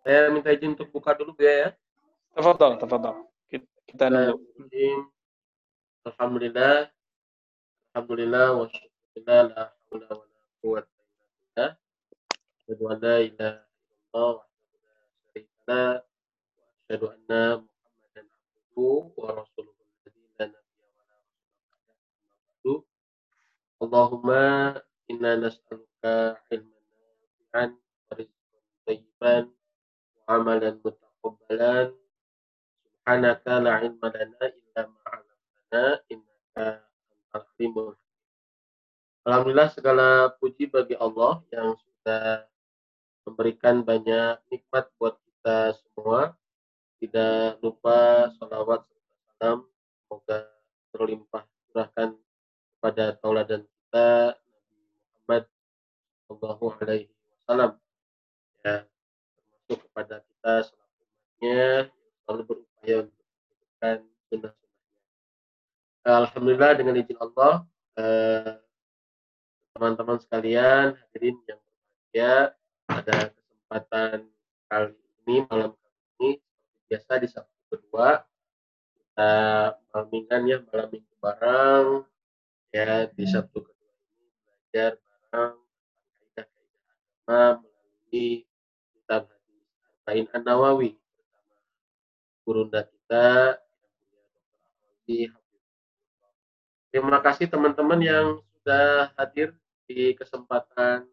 Saya minta izin untuk buka dulu ya. Tafadhal, tafadhal. Kita, kita nunggu. Alhamdulillah. Alhamdulillah wa syukurillah la haula wa la quwwata illa billah. Asyhadu an la ilaha illallah wa syarika la wa asyhadu anna Muhammadan abduhu wa rasuluhu alladzi la nabiyya wa la ba'dahu. Allahumma inna nas'aluka ilman nafi'an wa rizqan thayyiban amalan mutaqabbalan. Subhanaka la ilma lana illa ma 'allamtana innaka antal alimul. Alhamdulillah segala puji bagi Allah yang sudah memberikan banyak nikmat buat kita semua. Tidak lupa salawat serta salam semoga terlimpah curahkan kepada tauladan kita Nabi Muhammad Shallallahu Alaihi Wasallam ya kepada kita selaku umatnya selalu berupaya untuk menunjukkan sunnah-sunnahnya. Alhamdulillah dengan izin Allah eh, teman-teman sekalian hadirin yang berbahagia pada kesempatan kali ini malam kali ini seperti biasa di Sabtu kedua kita malamingan ya malam minggu bareng ya di Sabtu kedua ini belajar bareng kaidah-kaidah agama melalui Arba'in An-Nawawi bersama gurunda kita Terima kasih teman-teman yang sudah hadir di kesempatan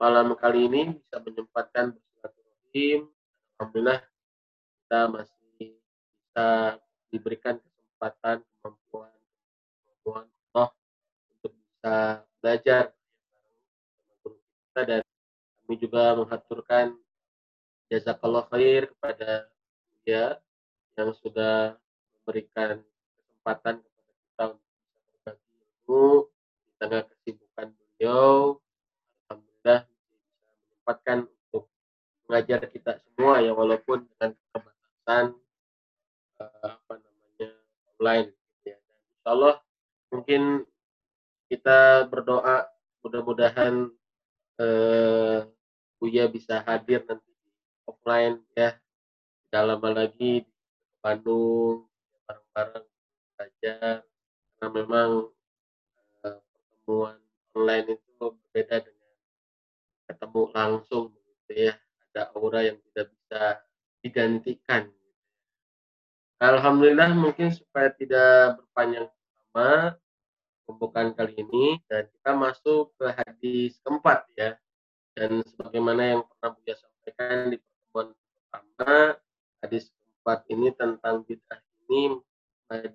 malam kali ini. Bisa menyempatkan bersilaturahim. Alhamdulillah kita masih bisa diberikan kesempatan kemampuan kemampuan Allah untuk bisa belajar kita. Dan kami juga mengaturkan jazakallah khair kepada dia yang sudah memberikan kesempatan kepada kita untuk bisa berbagi ilmu di tengah kesibukan beliau alhamdulillah bisa menyempatkan untuk mengajar kita semua ya walaupun dengan keterbatasan uh, apa namanya online gitu ya. Dan insya Allah mungkin kita berdoa mudah-mudahan uh, Buya bisa hadir nanti offline ya. Tidak lama lagi di Bandung bareng-bareng belajar. Karena memang uh, pertemuan online itu berbeda dengan ketemu langsung gitu ya. Ada aura yang tidak bisa digantikan Alhamdulillah mungkin supaya tidak berpanjang lama pembukaan kali ini dan kita masuk ke hadis keempat ya. Dan sebagaimana yang pernah Buya sampaikan di pertama hadis keempat ini tentang bid'ah ini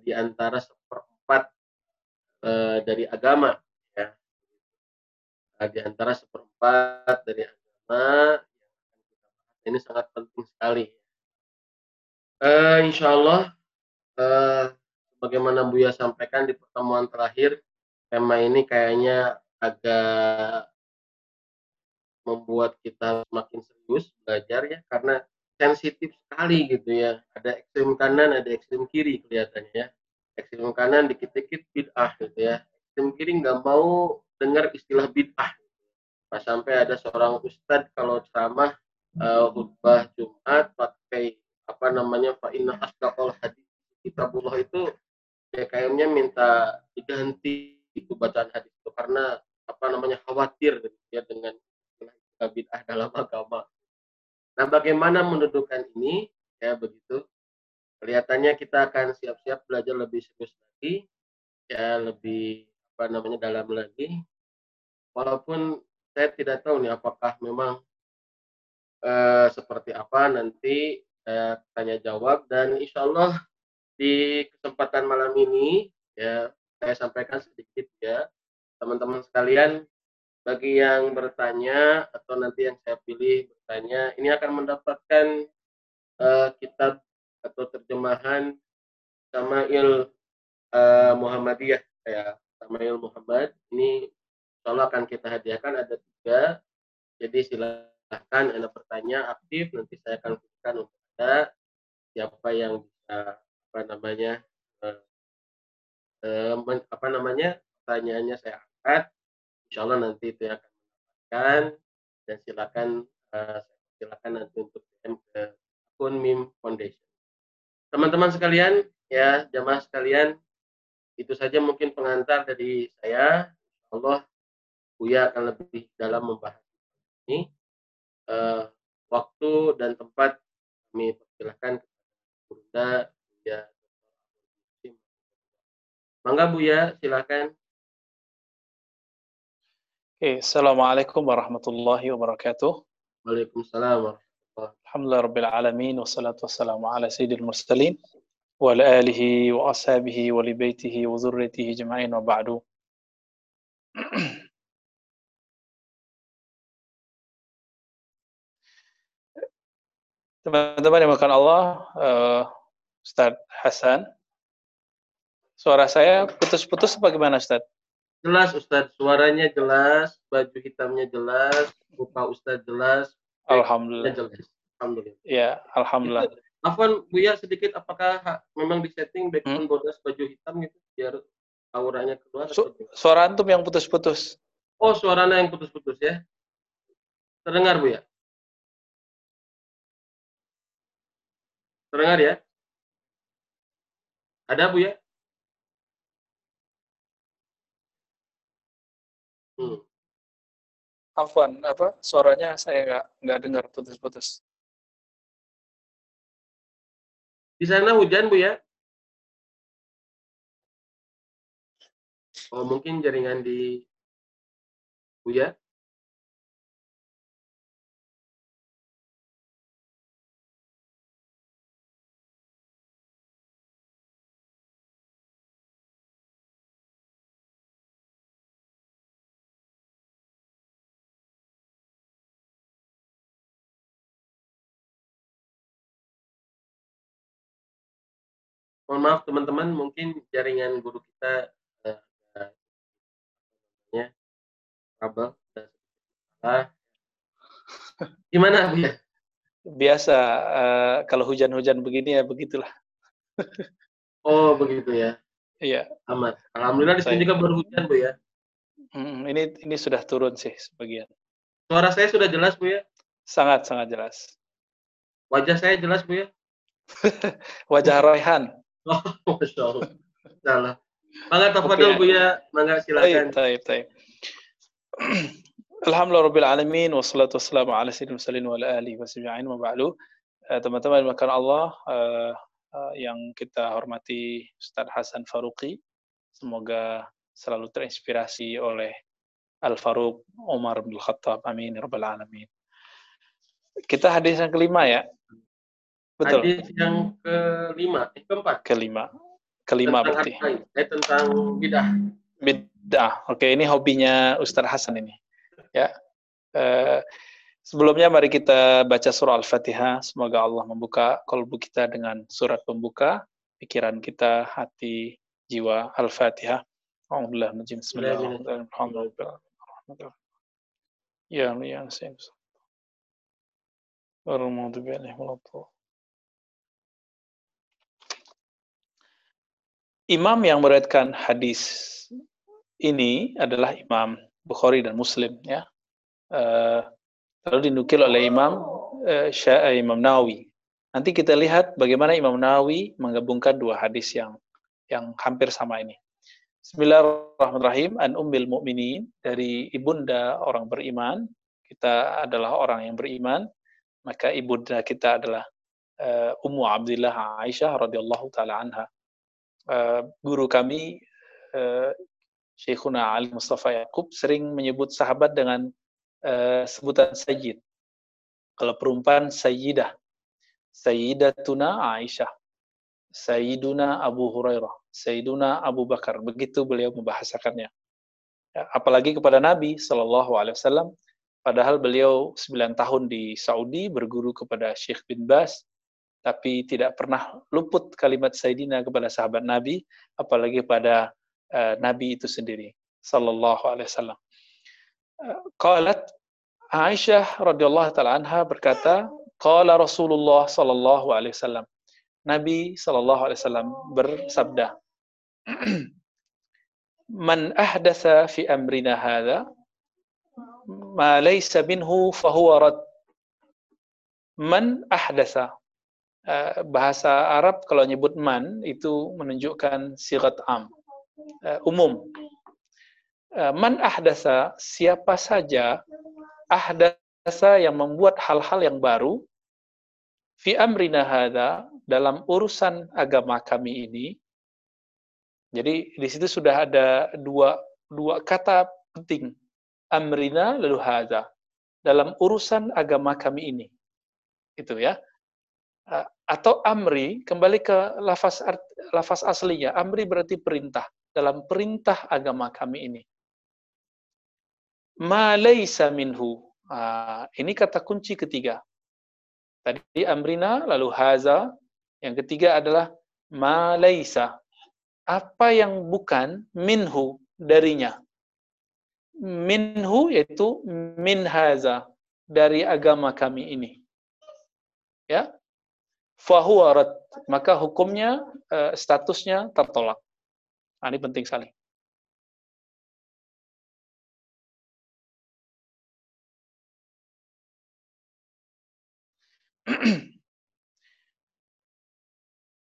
di antara seperempat e, dari agama ya. Nah, di antara seperempat dari agama ini sangat penting sekali. E, insya Allah e, sebagaimana Buya sampaikan di pertemuan terakhir tema ini kayaknya agak membuat kita semakin serius belajar ya karena sensitif sekali gitu ya. Ada ekstrem kanan ada ekstrem kiri kelihatannya ya. Ekstrem kanan dikit-dikit bid'ah gitu ya. Ekstrem kiri nggak mau dengar istilah bid'ah. Pas sampai ada seorang ustadz kalau ceramah uh, khutbah Jumat pakai apa namanya fa inna asdaqal hadis kitabullah itu ya kayaknya minta diganti itu bacaan hadis itu karena apa namanya khawatir gitu ya dengan bid'ah dalam agama. Nah, bagaimana mendudukkan ini? Ya, begitu. Kelihatannya kita akan siap-siap belajar lebih serius lagi, ya lebih apa namanya dalam lagi. Walaupun saya tidak tahu nih apakah memang eh, seperti apa nanti saya tanya jawab dan insya Allah di kesempatan malam ini ya saya sampaikan sedikit ya teman-teman sekalian bagi yang bertanya atau nanti yang saya pilih bertanya, ini akan mendapatkan uh, kitab atau terjemahan Samail uh, Muhammadiyah ya Samail Muhammad. Ini insya akan kita hadiahkan ada tiga. Jadi silahkan anda bertanya aktif nanti saya akan berikan untuk anda siapa yang bisa apa namanya uh, uh, apa namanya pertanyaannya saya angkat insya Allah nanti itu akan mendapatkan dan silakan uh, silakan nanti untuk DM Muslimin Foundation. Teman-teman sekalian, ya jamaah sekalian, itu saja mungkin pengantar dari saya. Allah Buya akan lebih dalam membahas ini. Uh, waktu dan tempat kami persilahkan kepada Buya Mangga Buya, silakan. Oke, Assalamualaikum warahmatullahi wabarakatuh. Waalaikumsalam warahmatullahi Alhamdulillah Rabbil Alamin, wassalatu wassalamu ala sayyidil mursalin, wa ala alihi wa ashabihi wa li baitihi wa zurriyatihi jema'in wa ba'du. Teman-teman yang makan Allah, uh, Ustaz Hasan, Suara saya putus-putus apa gimana Ustaz? Jelas Ustaz, suaranya jelas, baju hitamnya jelas, muka Ustaz jelas. Alhamdulillah. Jelas. Alhamdulillah. Ya, Alhamdulillah. Afwan, Buya sedikit apakah memang di setting background hmm? bodas baju hitam gitu biar auranya keluar? Su suara antum yang putus-putus. Oh, suaranya yang putus-putus ya. Terdengar Bu ya? Terdengar ya? Ada Bu ya? Hmm. Afwan, apa suaranya saya nggak nggak dengar putus-putus. Di sana hujan bu ya? Oh mungkin jaringan di bu ya? Mohon maaf teman-teman mungkin jaringan guru kita uh, uh, kabel uh, gimana bu ya? Biasa uh, kalau hujan-hujan begini ya begitulah. Oh begitu ya. Iya. Amat alhamdulillah di sini juga baru hujan bu ya. Hmm, ini ini sudah turun sih sebagian. Suara saya sudah jelas bu ya? Sangat sangat jelas. Wajah saya jelas bu ya? Wajah Royhan Oh, Masya Allah. Salah. Mangga tafadhol Bu ya, mangga silakan. Baik, baik, Alhamdulillah Rabbil Alamin Wassalatu wassalamu ala sayyidil mursalin wa ala alihi wa sahbihi wa ba'du. Uh, Teman-teman makan Allah uh, uh, yang kita hormati Ustaz Hasan Faruqi. Semoga selalu terinspirasi oleh Al-Faruq Umar bin Khattab. Amin Rabbal Alamin. Kita hadis yang kelima ya Betul. Hadis yang kelima, eh, keempat. Kelima. Kelima tentang berarti. Eh, tentang bidah. Bidah. Oke, ini hobinya Ustaz Hasan ini. Ya. Eh, sebelumnya mari kita baca surah Al-Fatihah. Semoga Allah membuka kalbu kita dengan surat pembuka, pikiran kita, hati, jiwa Al-Fatihah. Alhamdulillah, Bismillahirrahmanirrahim. Ya, ya, saya. Warahmatullahi Imam yang meriwayatkan hadis ini adalah Imam Bukhari dan Muslim ya. Uh, lalu dinukil oleh Imam uh, Imam Nawawi. Nanti kita lihat bagaimana Imam Nawawi menggabungkan dua hadis yang yang hampir sama ini. Bismillahirrahmanirrahim. An Ummil Mukminin dari ibunda orang beriman. Kita adalah orang yang beriman. Maka ibunda kita adalah uh, Ummu Abdullah Aisyah radhiyallahu taala anha uh, guru kami uh, Syekhuna Ali Mustafa Yaqub sering menyebut sahabat dengan uh, sebutan Sayyid. Kalau perempuan Sayyidah. Sayyidatuna Aisyah. Sayyiduna Abu Hurairah. Sayyiduna Abu Bakar. Begitu beliau membahasakannya. Ya, apalagi kepada Nabi Shallallahu Alaihi Wasallam. Padahal beliau 9 tahun di Saudi berguru kepada Syekh bin Bas tapi tidak pernah luput kalimat Sayyidina kepada sahabat Nabi, apalagi pada uh, Nabi itu sendiri, sallallahu alaihi wasallam. Uh, qalat Aisyah radhiyallahu taala anha berkata, qala Rasulullah sallallahu alaihi wasallam. Nabi sallallahu alaihi wasallam bersabda, "Man ahdatsa fi amrina hadza ma laysa minhu fahuwa rad." Man ahdatsa uh, bahasa Arab kalau nyebut man itu menunjukkan sirat am, uh, umum. Uh, man ahdasa, siapa saja ahdasa yang membuat hal-hal yang baru, fi amrina hadha, dalam urusan agama kami ini, jadi di situ sudah ada dua dua kata penting. Amrina lalu hadza. Dalam urusan agama kami ini. Itu ya. Atau amri kembali ke lafaz lafaz aslinya. Amri berarti perintah. Dalam perintah agama kami ini. Ma laisa minhu. Nah, ini kata kunci ketiga. Tadi amrina lalu haza. Yang ketiga adalah ma laisa apa yang bukan minhu darinya. Minhu yaitu min haza dari agama kami ini. Ya. Fahuwarat maka hukumnya uh, statusnya tertolak. Nah, ini penting sekali.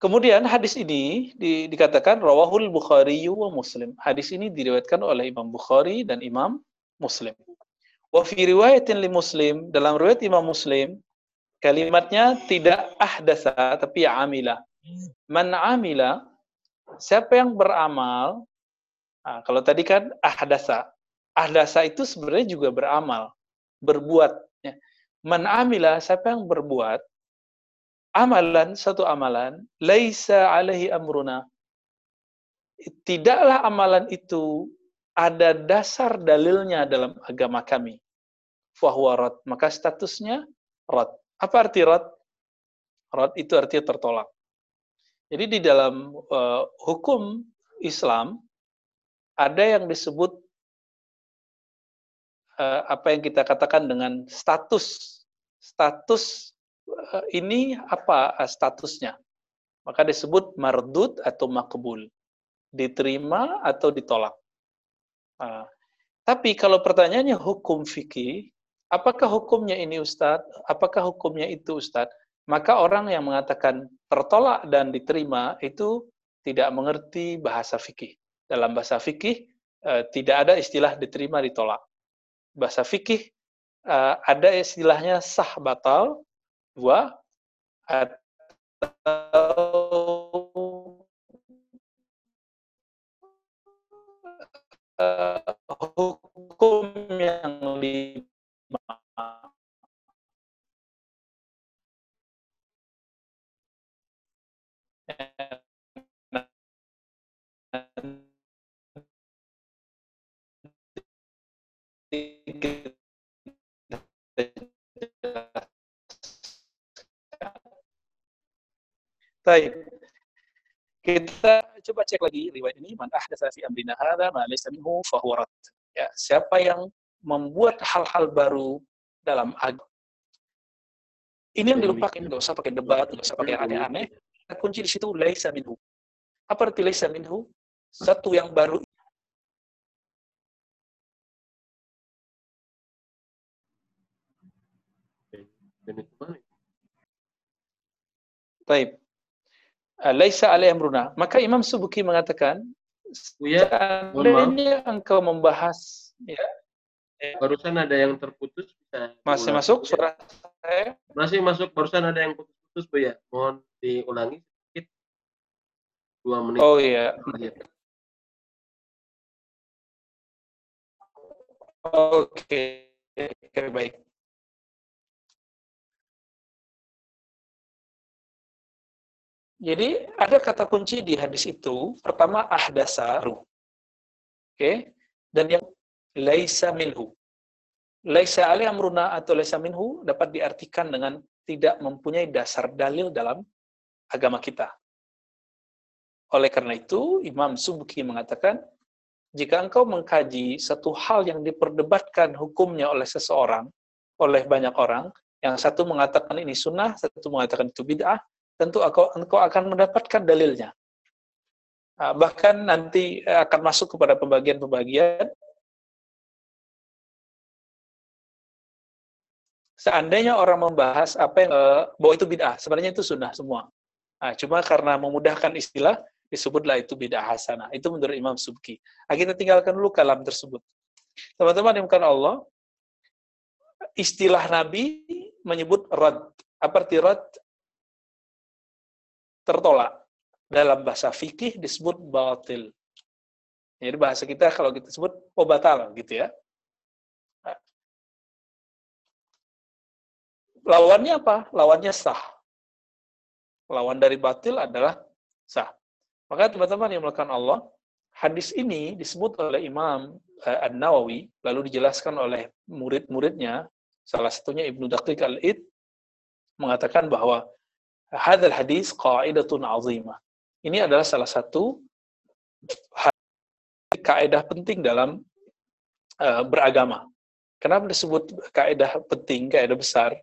Kemudian hadis ini di, dikatakan rawahul Bukhari wa Muslim. Hadis ini diriwayatkan oleh Imam Bukhari dan Imam Muslim. Wa fi riwayatin li Muslim, dalam riwayat Imam Muslim, kalimatnya tidak ahdasa tapi amila. Man amila, siapa yang beramal, nah, kalau tadi kan ahdasa. Ahdasa itu sebenarnya juga beramal, berbuat. Ya. Man amila, siapa yang berbuat, amalan satu amalan laisa alaihi amruna tidaklah amalan itu ada dasar dalilnya dalam agama kami fahuwa maka statusnya rad apa arti rad rad itu artinya tertolak jadi di dalam uh, hukum Islam ada yang disebut uh, apa yang kita katakan dengan status status Eh, ini apa eh, statusnya? Maka disebut mardud atau makbul. Diterima atau ditolak. Nah, tapi kalau pertanyaannya hukum fikih, apakah hukumnya ini Ustadz? Apakah hukumnya itu Ustadz? Maka orang yang mengatakan tertolak dan diterima itu tidak mengerti bahasa fikih. Dalam bahasa fikih eh, tidak ada istilah diterima ditolak. Bahasa fikih eh, ada istilahnya sah batal, dua uh, hukum yang lima Baik. Kita coba cek lagi riwayat ini man ahdatsa fi amrina hadza ma laysa minhu fa huwa Ya, siapa yang membuat hal-hal baru dalam agama. Ini yang dilupakan, enggak usah pakai debat, usah pakai aneh-aneh. Kunci di situ laisa minhu. Apa arti laisa minhu? Satu yang baru Baik. Ah, laisa alaihi amruna. Maka Imam Subuki mengatakan, ya, seandainya engkau membahas ya, barusan ada yang terputus bisa masih masuk suara saya masih masuk barusan ada yang putus-putus Bu ya mohon diulangi sedikit dua menit oh iya oke okay. baik Jadi ada kata kunci di hadis itu, pertama ahdasaru. Oke. Okay? Dan yang laisa minhu. Laisa ali amruna atau laisa minhu dapat diartikan dengan tidak mempunyai dasar dalil dalam agama kita. Oleh karena itu, Imam Subki mengatakan, jika engkau mengkaji satu hal yang diperdebatkan hukumnya oleh seseorang, oleh banyak orang, yang satu mengatakan ini sunnah, satu mengatakan itu bid'ah, tentu engkau, engkau akan mendapatkan dalilnya. Nah, bahkan nanti eh, akan masuk kepada pembagian-pembagian seandainya orang membahas apa yang uh, bahwa itu bid'ah, sebenarnya itu sunnah semua. Nah, cuma karena memudahkan istilah, disebutlah itu bid'ah hasanah. Itu menurut Imam Subki. Nah, kita tinggalkan dulu kalam tersebut. Teman-teman yang bukan Allah, istilah Nabi menyebut rad. Apa arti rad? Tertolak. Dalam bahasa fikih disebut batil. Jadi bahasa kita kalau kita sebut oh batal gitu ya. Lawannya apa? Lawannya sah. Lawan dari batil adalah sah. Maka teman-teman yang melakukan Allah, hadis ini disebut oleh Imam uh, An-Nawawi, lalu dijelaskan oleh murid-muridnya, salah satunya Ibnu Daqiq Al-Id, mengatakan bahwa hadal hadis qaidatun azimah. Ini adalah salah satu kaidah penting dalam uh, beragama. Kenapa disebut kaidah penting, kaidah besar?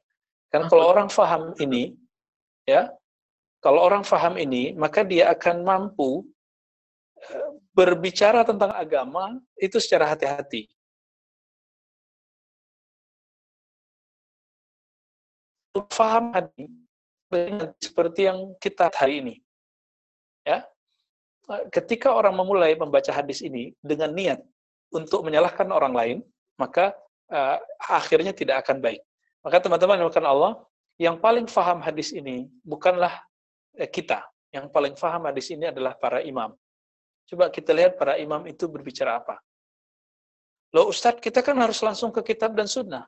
Karena kalau orang faham ini, ya, kalau orang faham ini, maka dia akan mampu eh, berbicara tentang agama itu secara hati-hati. Faham hati seperti yang kita hari ini. Ya. Ketika orang memulai membaca hadis ini dengan niat untuk menyalahkan orang lain, maka uh, akhirnya tidak akan baik. Maka teman-teman yang Allah, yang paling faham hadis ini bukanlah eh, kita. Yang paling faham hadis ini adalah para imam. Coba kita lihat para imam itu berbicara apa. Loh Ustadz, kita kan harus langsung ke kitab dan sunnah.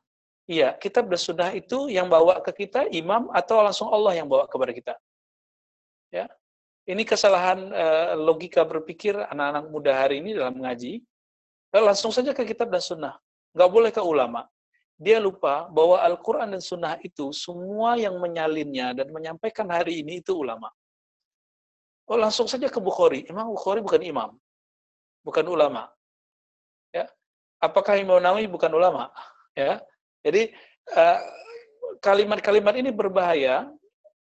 Iya, kitab dan sunnah itu yang bawa ke kita imam atau langsung Allah yang bawa kepada kita. Ya, ini kesalahan uh, logika berpikir anak-anak muda hari ini dalam mengaji. Langsung saja ke kitab dan sunnah. Nggak boleh ke ulama dia lupa bahwa Al-Quran dan Sunnah itu semua yang menyalinnya dan menyampaikan hari ini itu ulama. Oh langsung saja ke Bukhari. Imam Bukhari bukan imam, bukan ulama. Ya, apakah Imam Nawawi bukan ulama? Ya, jadi eh, kalimat-kalimat ini berbahaya.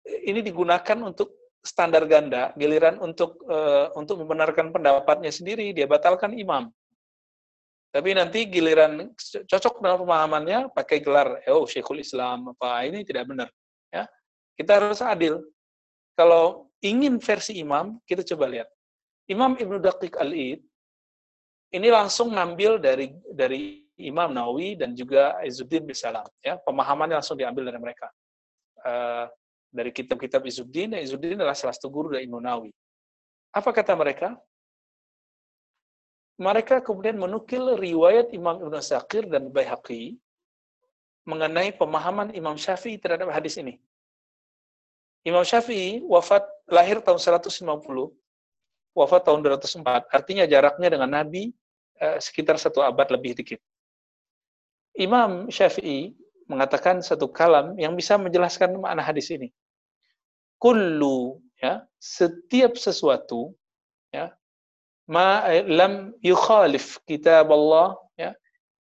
Ini digunakan untuk standar ganda, giliran untuk uh, untuk membenarkan pendapatnya sendiri dia batalkan imam. Tapi nanti giliran cocok dengan pemahamannya pakai gelar, oh Syekhul Islam apa ini tidak benar. Ya, kita harus adil. Kalau ingin versi imam, kita coba lihat. Imam Ibnu Daqiq Al-Id ini langsung ngambil dari dari Imam Nawawi dan juga Izzuddin bin Salam. Ya, pemahamannya langsung diambil dari mereka. Uh, dari kitab-kitab Izzuddin, Izzuddin adalah salah satu guru dari Imam Nawawi. Apa kata mereka? Mereka kemudian menukil riwayat Imam Ibn Saqir dan Baihaqi mengenai pemahaman Imam Syafi'i terhadap hadis ini. Imam Syafi'i wafat lahir tahun 150, wafat tahun 204. Artinya jaraknya dengan Nabi eh, sekitar satu abad lebih dikit. Imam Syafi'i mengatakan satu kalam yang bisa menjelaskan makna hadis ini. Kullu ya, setiap sesuatu ma eh, lam yukhalif kitab Allah ya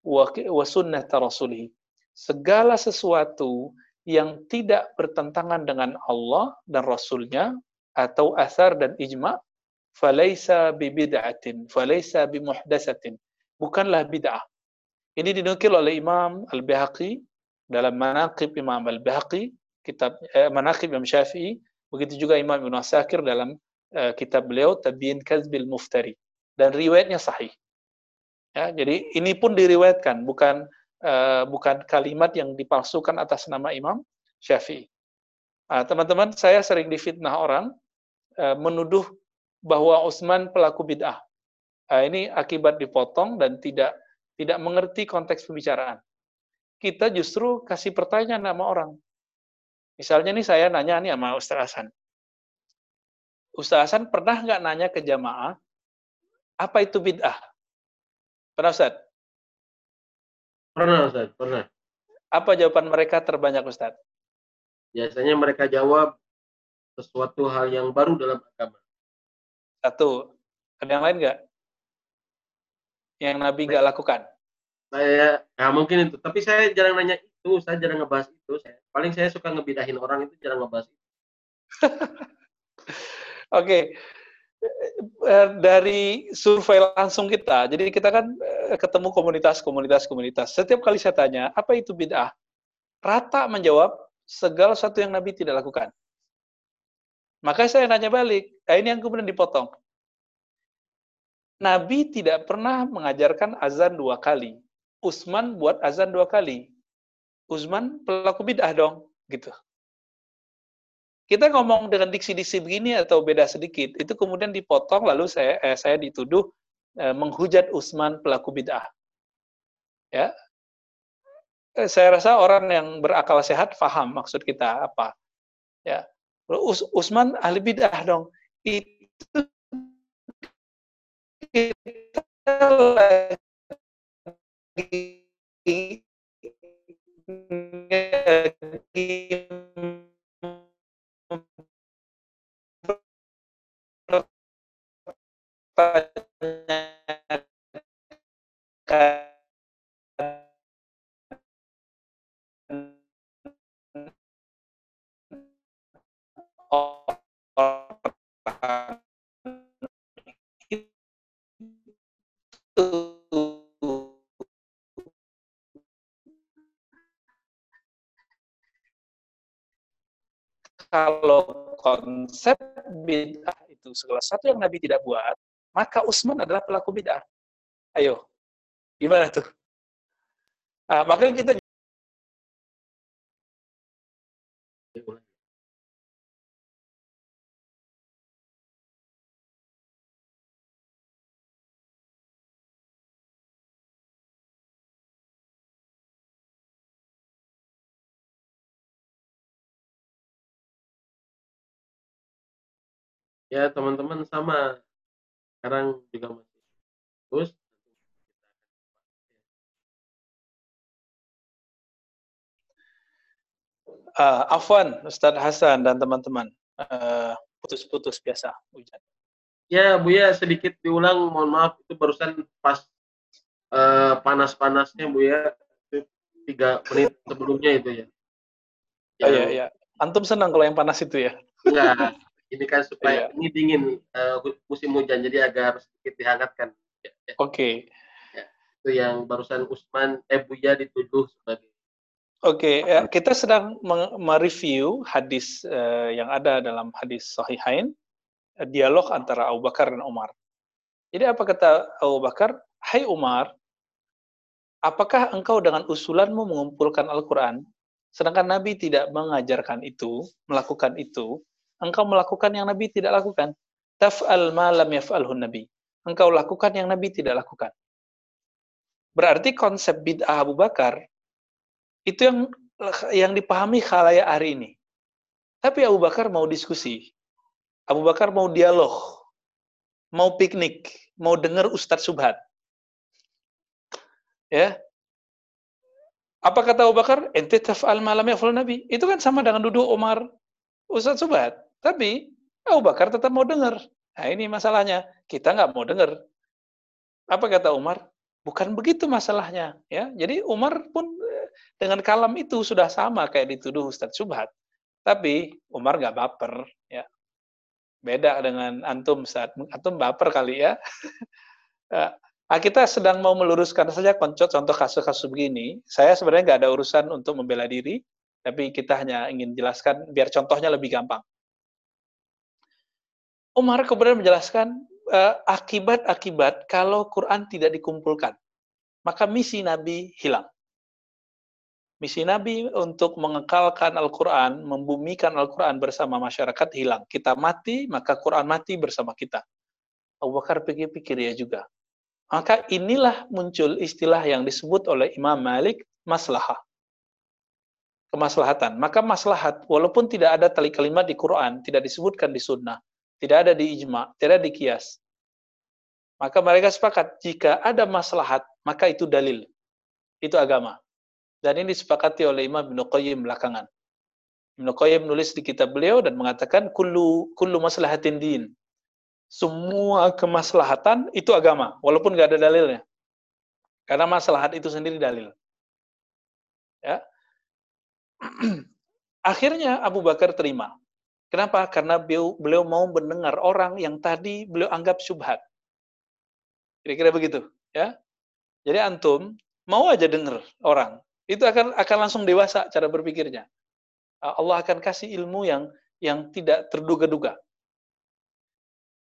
wa, wa sunnah rasulih segala sesuatu yang tidak bertentangan dengan Allah dan Rasulnya atau asar dan ijma falaisa bid'atin falaisa bimuhdatsatin bukanlah bid'ah. Ini dinukil oleh Imam Al-Bihaqi dalam Manaqib Imam Al-Bihaqi kitab eh, Manaqib Imam Syafi'i. Begitu juga Imam Ibn Asakir dalam uh, kitab beliau Tabiin Kazbil Muftari dan riwayatnya sahih. Ya, jadi ini pun diriwayatkan, bukan uh, bukan kalimat yang dipalsukan atas nama Imam Syafi'i. Nah, teman-teman, saya sering difitnah orang uh, menuduh bahwa Utsman pelaku bid'ah. Nah, ini akibat dipotong dan tidak tidak mengerti konteks pembicaraan. Kita justru kasih pertanyaan sama orang. Misalnya nih saya nanya nih sama Ustaz Hasan. Ustaz Hasan pernah nggak nanya ke jamaah, apa itu bid'ah? Pernah Ustaz? Pernah Ustaz, pernah. Apa jawaban mereka terbanyak Ustaz? Biasanya mereka jawab sesuatu hal yang baru dalam agama. Satu. Ada yang lain nggak? Yang Nabi nggak lakukan? Saya, ya mungkin itu. Tapi saya jarang nanya itu, saya jarang ngebahas itu. Saya, paling saya suka ngebidahin orang itu jarang ngebahas itu. Oke, eh, dari survei langsung kita, jadi kita kan eh, ketemu komunitas-komunitas komunitas. Setiap kali saya tanya, apa itu bid'ah? rata menjawab segala sesuatu yang Nabi tidak lakukan. Maka saya nanya balik, nah ini yang kemudian dipotong. Nabi tidak pernah mengajarkan azan dua kali. Usman buat azan dua kali. Usman pelaku bid'ah dong, gitu. Kita ngomong dengan diksi-diksi begini atau beda sedikit, itu kemudian dipotong lalu saya eh, saya dituduh eh, menghujat Usman pelaku bid'ah. Ya. Eh, saya rasa orang yang berakal sehat paham maksud kita apa. Ya. Us Usman ahli bid'ah dong. Itu kita kalau konsep bid'ah itu segala satu yang Nabi tidak buat, maka Utsman adalah pelaku bid'ah. Ayo, gimana tuh? Nah, makanya kita ya teman-teman sama sekarang juga masih terus uh, Afwan, Ustadz Hasan dan teman-teman uh, putus-putus biasa hujan. Ya Bu ya sedikit diulang, mohon maaf itu barusan pas uh, panas-panasnya Bu ya itu tiga menit sebelumnya itu ya. Oh, iya iya. Antum senang kalau yang panas itu ya? Enggak, ini kan supaya yeah. ini dingin uh, musim hujan jadi agak sedikit dihangatkan. Ya, ya. Oke. Okay. Ya, itu yang barusan Usman eh Buya dituduh sebagai. Oke, okay, ya, kita sedang mereview hadis uh, yang ada dalam hadis Sahihain, uh, dialog antara Abu Bakar dan Umar. Jadi apa kata Abu Bakar? Hai Umar, apakah engkau dengan usulanmu mengumpulkan Al-Quran, sedangkan Nabi tidak mengajarkan itu, melakukan itu, engkau melakukan yang Nabi tidak lakukan. Taf'al ma lam yaf'alhu Nabi. Engkau lakukan yang Nabi tidak lakukan. Berarti konsep bid'ah Abu Bakar itu yang yang dipahami khalayak hari ini. Tapi Abu Bakar mau diskusi. Abu Bakar mau dialog. Mau piknik, mau dengar Ustadz Subhat. Ya. Apa kata Abu Bakar? Ente taf'al malam ya Nabi. Itu kan sama dengan duduk Umar Ustadz Subhat. Tapi Abu Bakar tetap mau dengar. Nah ini masalahnya. Kita nggak mau dengar. Apa kata Umar? Bukan begitu masalahnya. ya. Jadi Umar pun eh, dengan kalam itu sudah sama kayak dituduh Ustadz Subhat. Tapi Umar nggak baper. ya Beda dengan antum saat antum baper kali ya. Nah, kita sedang mau meluruskan saja contoh kasus-kasus begini. Saya sebenarnya nggak ada urusan untuk membela diri, tapi kita hanya ingin jelaskan biar contohnya lebih gampang. Umar kemudian menjelaskan eh, akibat-akibat uh, kalau Quran tidak dikumpulkan. Maka misi Nabi hilang. Misi Nabi untuk mengekalkan Al-Quran, membumikan Al-Quran bersama masyarakat hilang. Kita mati, maka Quran mati bersama kita. Abu Bakar pikir-pikir ya juga. Maka inilah muncul istilah yang disebut oleh Imam Malik, maslahah. Kemaslahatan. Maka maslahat, walaupun tidak ada tali kalimat di Quran, tidak disebutkan di sunnah, tidak ada di ijma, tidak ada di kias. Maka mereka sepakat jika ada maslahat, maka itu dalil. Itu agama. Dan ini disepakati oleh Imam Ibn Qayyim belakangan. Ibn Qayyim menulis di kitab beliau dan mengatakan kullu kullu maslahatin din. Semua kemaslahatan itu agama, walaupun nggak ada dalilnya. Karena maslahat itu sendiri dalil. Ya. Akhirnya Abu Bakar terima. Kenapa? Karena beliau, beliau mau mendengar orang yang tadi beliau anggap syubhat. Kira-kira begitu, ya. Jadi antum mau aja dengar orang. Itu akan akan langsung dewasa cara berpikirnya. Allah akan kasih ilmu yang yang tidak terduga-duga.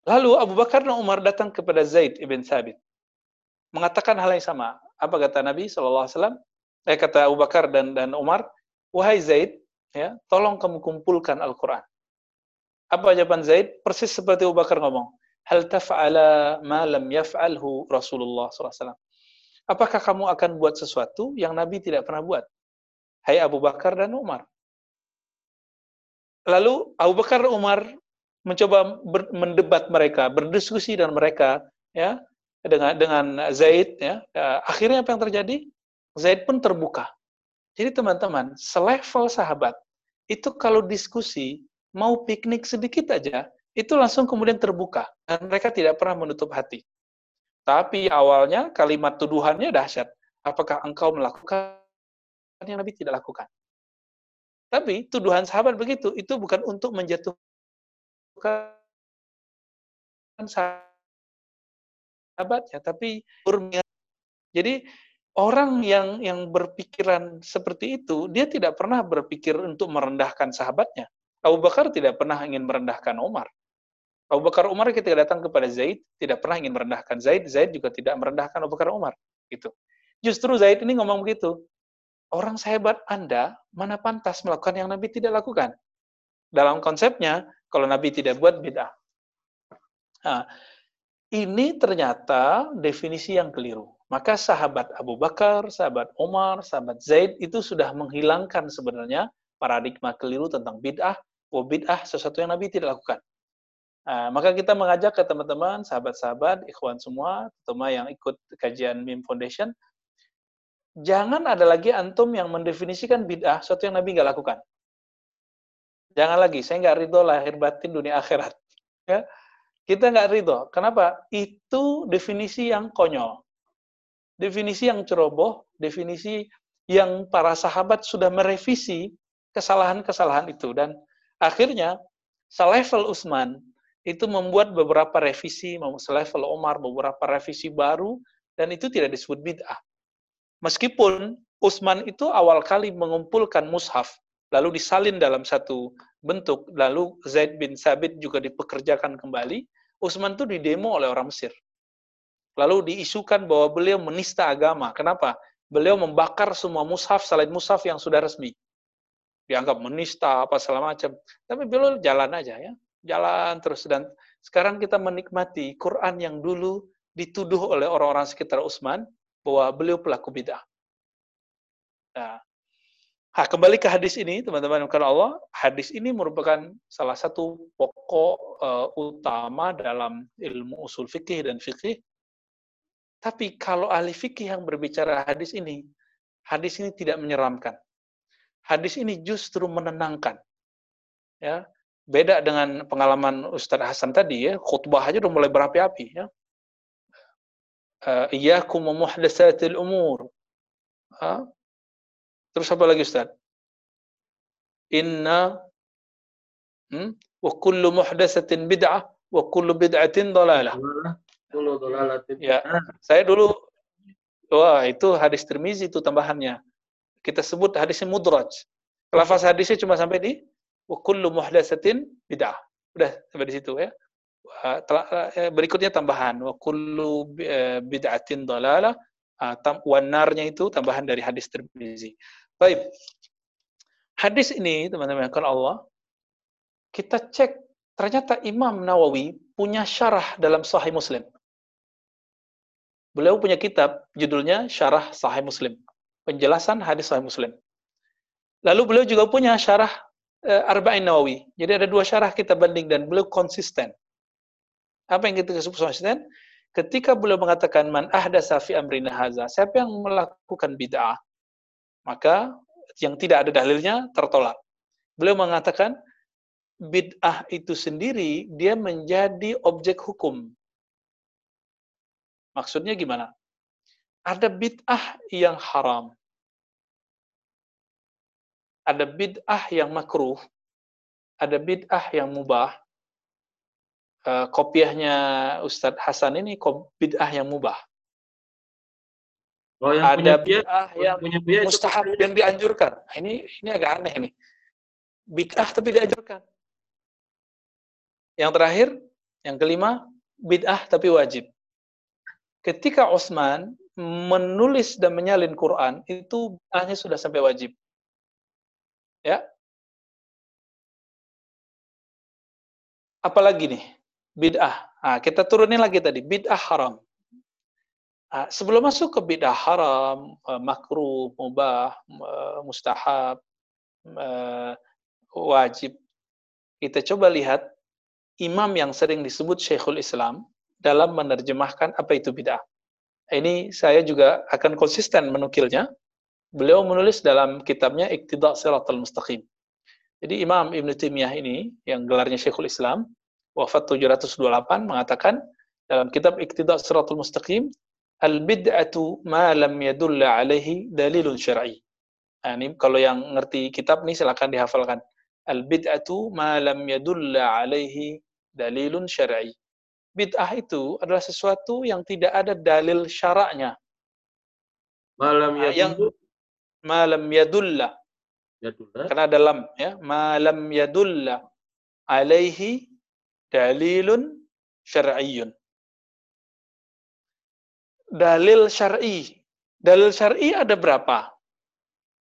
Lalu Abu Bakar dan Umar datang kepada Zaid ibn Thabit. Mengatakan hal yang sama. Apa kata Nabi SAW? Eh, kata Abu Bakar dan, dan Umar, Wahai Zaid, ya, tolong kamu kumpulkan Al-Quran. Apa jawaban Zaid? Persis seperti Abu Bakar ngomong. Hal taf'ala ma lam yaf'alhu Rasulullah SAW. Apakah kamu akan buat sesuatu yang Nabi tidak pernah buat? Hai Abu Bakar dan Umar. Lalu Abu Bakar dan Umar mencoba mendebat mereka, berdiskusi dengan mereka, ya dengan dengan Zaid, ya. ya akhirnya apa yang terjadi? Zaid pun terbuka. Jadi teman-teman, selevel sahabat itu kalau diskusi mau piknik sedikit aja, itu langsung kemudian terbuka dan mereka tidak pernah menutup hati. Tapi awalnya kalimat tuduhannya dahsyat. Apakah engkau melakukan yang Nabi tidak lakukan? Tapi tuduhan sahabat begitu, itu bukan untuk menjatuhkan sahabatnya, tapi Jadi orang yang yang berpikiran seperti itu, dia tidak pernah berpikir untuk merendahkan sahabatnya. Abu Bakar tidak pernah ingin merendahkan Umar. Abu Bakar Umar ketika datang kepada Zaid tidak pernah ingin merendahkan Zaid, Zaid juga tidak merendahkan Abu Bakar Umar. Gitu. Justru Zaid ini ngomong begitu. Orang sehebat Anda mana pantas melakukan yang Nabi tidak lakukan? Dalam konsepnya, kalau Nabi tidak buat bid'ah. Nah, ini ternyata definisi yang keliru. Maka sahabat Abu Bakar, sahabat Umar, sahabat Zaid itu sudah menghilangkan sebenarnya paradigma keliru tentang bid'ah, bahwa bid'ah sesuatu yang Nabi tidak lakukan. Nah, maka kita mengajak ke teman-teman, sahabat-sahabat, ikhwan semua, terutama yang ikut kajian MIM Foundation, jangan ada lagi antum yang mendefinisikan bid'ah sesuatu yang Nabi nggak lakukan. Jangan lagi, saya nggak ridho lahir batin dunia akhirat. Ya. Kita nggak ridho. Kenapa? Itu definisi yang konyol. Definisi yang ceroboh, definisi yang para sahabat sudah merevisi kesalahan-kesalahan itu. Dan akhirnya, selevel Utsman itu membuat beberapa revisi, selevel Omar beberapa revisi baru, dan itu tidak disebut bid'ah. Meskipun Utsman itu awal kali mengumpulkan mushaf, lalu disalin dalam satu bentuk, lalu Zaid bin Sabit juga dipekerjakan kembali, Utsman itu didemo oleh orang Mesir. Lalu diisukan bahwa beliau menista agama. Kenapa? Beliau membakar semua mushaf selain mushaf yang sudah resmi. Dianggap menista apa segala macam. Tapi beliau jalan aja ya. Jalan terus dan sekarang kita menikmati Quran yang dulu dituduh oleh orang-orang sekitar Utsman bahwa beliau pelaku bid'ah. Nah, Nah, kembali ke hadis ini, teman-teman karena Allah, hadis ini merupakan salah satu pokok uh, utama dalam ilmu usul fikih dan fikih. Tapi kalau ahli fikih yang berbicara hadis ini, hadis ini tidak menyeramkan. Hadis ini justru menenangkan. Ya, beda dengan pengalaman Ustadz Hasan tadi ya, khutbah aja udah mulai berapi-api ya. Uh, Iyyakum muhdatsatil umur. Uh, Terus apa lagi Ustaz? Inna hmm, wa kullu muhdatsatin bid'ah wa kullu bid'atin dhalalah. Ya, saya dulu wah itu hadis Tirmizi itu tambahannya. Kita sebut hadisnya mudraj. Lafaz hadisnya cuma sampai di wa kullu muhdatsatin bid'ah. Udah sampai di situ ya. Eh, berikutnya tambahan wa kullu eh, bid'atin dhalalah. Ah, wanarnya itu tambahan dari hadis Tirmizi. Baik. Hadis ini, teman-teman, kalau Allah, kita cek, ternyata Imam Nawawi punya syarah dalam Sahih Muslim. Beliau punya kitab, judulnya Syarah Sahih Muslim. Penjelasan hadis Sahih Muslim. Lalu beliau juga punya syarah e, Arba'in Nawawi. Jadi ada dua syarah kita banding dan beliau konsisten. Apa yang kita sebut konsisten? Ketika beliau mengatakan man ahdasa fi amrina haza, siapa yang melakukan bid'ah maka yang tidak ada dalilnya tertolak. Beliau mengatakan bid'ah itu sendiri dia menjadi objek hukum. Maksudnya gimana? Ada bid'ah yang haram. Ada bid'ah yang makruh. Ada bid'ah yang mubah. Uh, kopiahnya Ustadz Hasan ini bid'ah yang mubah. Oh, yang ada bid'ah yang punya itu mustahab yang dianjurkan. Nah, Ini ini agak aneh nih. Bid'ah tapi dianjurkan. Yang terakhir, yang kelima, bid'ah tapi wajib. Ketika Utsman menulis dan menyalin Quran, itu bid'ahnya sudah sampai wajib. Ya. Apalagi nih? Bid'ah. Nah, kita turunin lagi tadi, bid'ah haram. Ah, sebelum masuk ke bid'ah haram, eh, makruh, mubah, eh, mustahab, eh, wajib, kita coba lihat imam yang sering disebut Syekhul Islam dalam menerjemahkan apa itu bid'ah. Ini saya juga akan konsisten menukilnya. Beliau menulis dalam kitabnya Iqtida Siratal Mustaqim. Jadi Imam Ibn Taimiyah ini, yang gelarnya Syekhul Islam, wafat 728, mengatakan dalam kitab Iqtida Siratal Mustaqim, Al-bid'atu ma lam yadulla alaihi dalilun syar'i. Nah, ini kalau yang ngerti kitab nih silakan dihafalkan. Al-bid'atu ma lam yadulla alaihi dalilun syar'i. Bid'ah itu adalah sesuatu yang tidak ada dalil syaraknya. malam Ah, ya yang- Ma lam yadulla. ya dulu. Karena ada lam ya. Ma lam yadulla alaihi dalilun syar'iyyun. Dalil syar'i. Dalil syar'i ada berapa?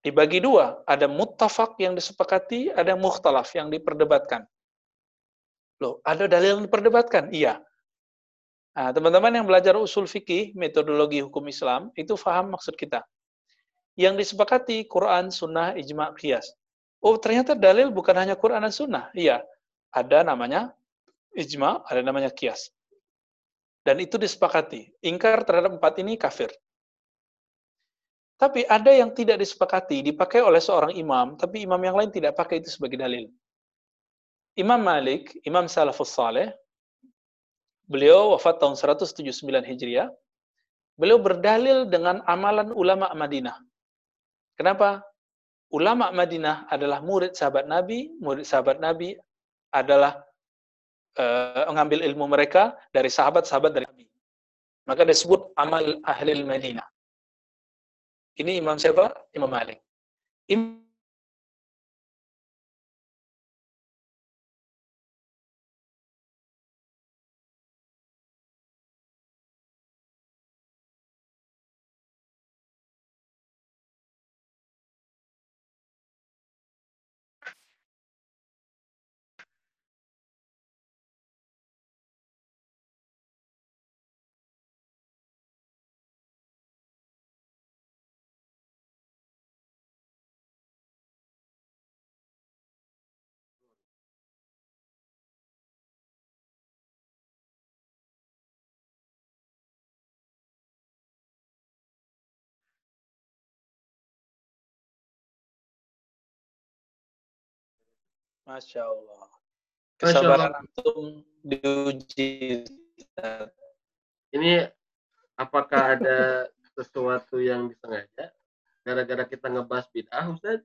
Dibagi dua. Ada muttafaq yang disepakati, ada mukhtalaf yang diperdebatkan. Loh, ada dalil yang diperdebatkan? Iya. Nah, teman-teman yang belajar usul fikih, metodologi hukum Islam, itu faham maksud kita. Yang disepakati Quran, Sunnah, Ijma, Qiyas. Oh, ternyata dalil bukan hanya Quran dan Sunnah. Iya, ada namanya Ijma, ada namanya Qiyas. Dan itu disepakati. Ingkar terhadap empat ini kafir. Tapi ada yang tidak disepakati, dipakai oleh seorang imam, tapi imam yang lain tidak pakai itu sebagai dalil. Imam Malik, Imam Salafus Saleh, beliau wafat tahun 179 Hijriah, beliau berdalil dengan amalan ulama Madinah. Kenapa? Ulama Madinah adalah murid sahabat Nabi, murid sahabat Nabi adalah eh, mengambil ilmu mereka dari sahabat-sahabat dari Nabi. Maka disebut amal ahli Madinah. Ini Imam siapa? Imam Malik. Masya Allah. Kesabaran antum diuji. Ini apakah ada sesuatu yang disengaja gara-gara kita ngebahas bid'ah Ustaz?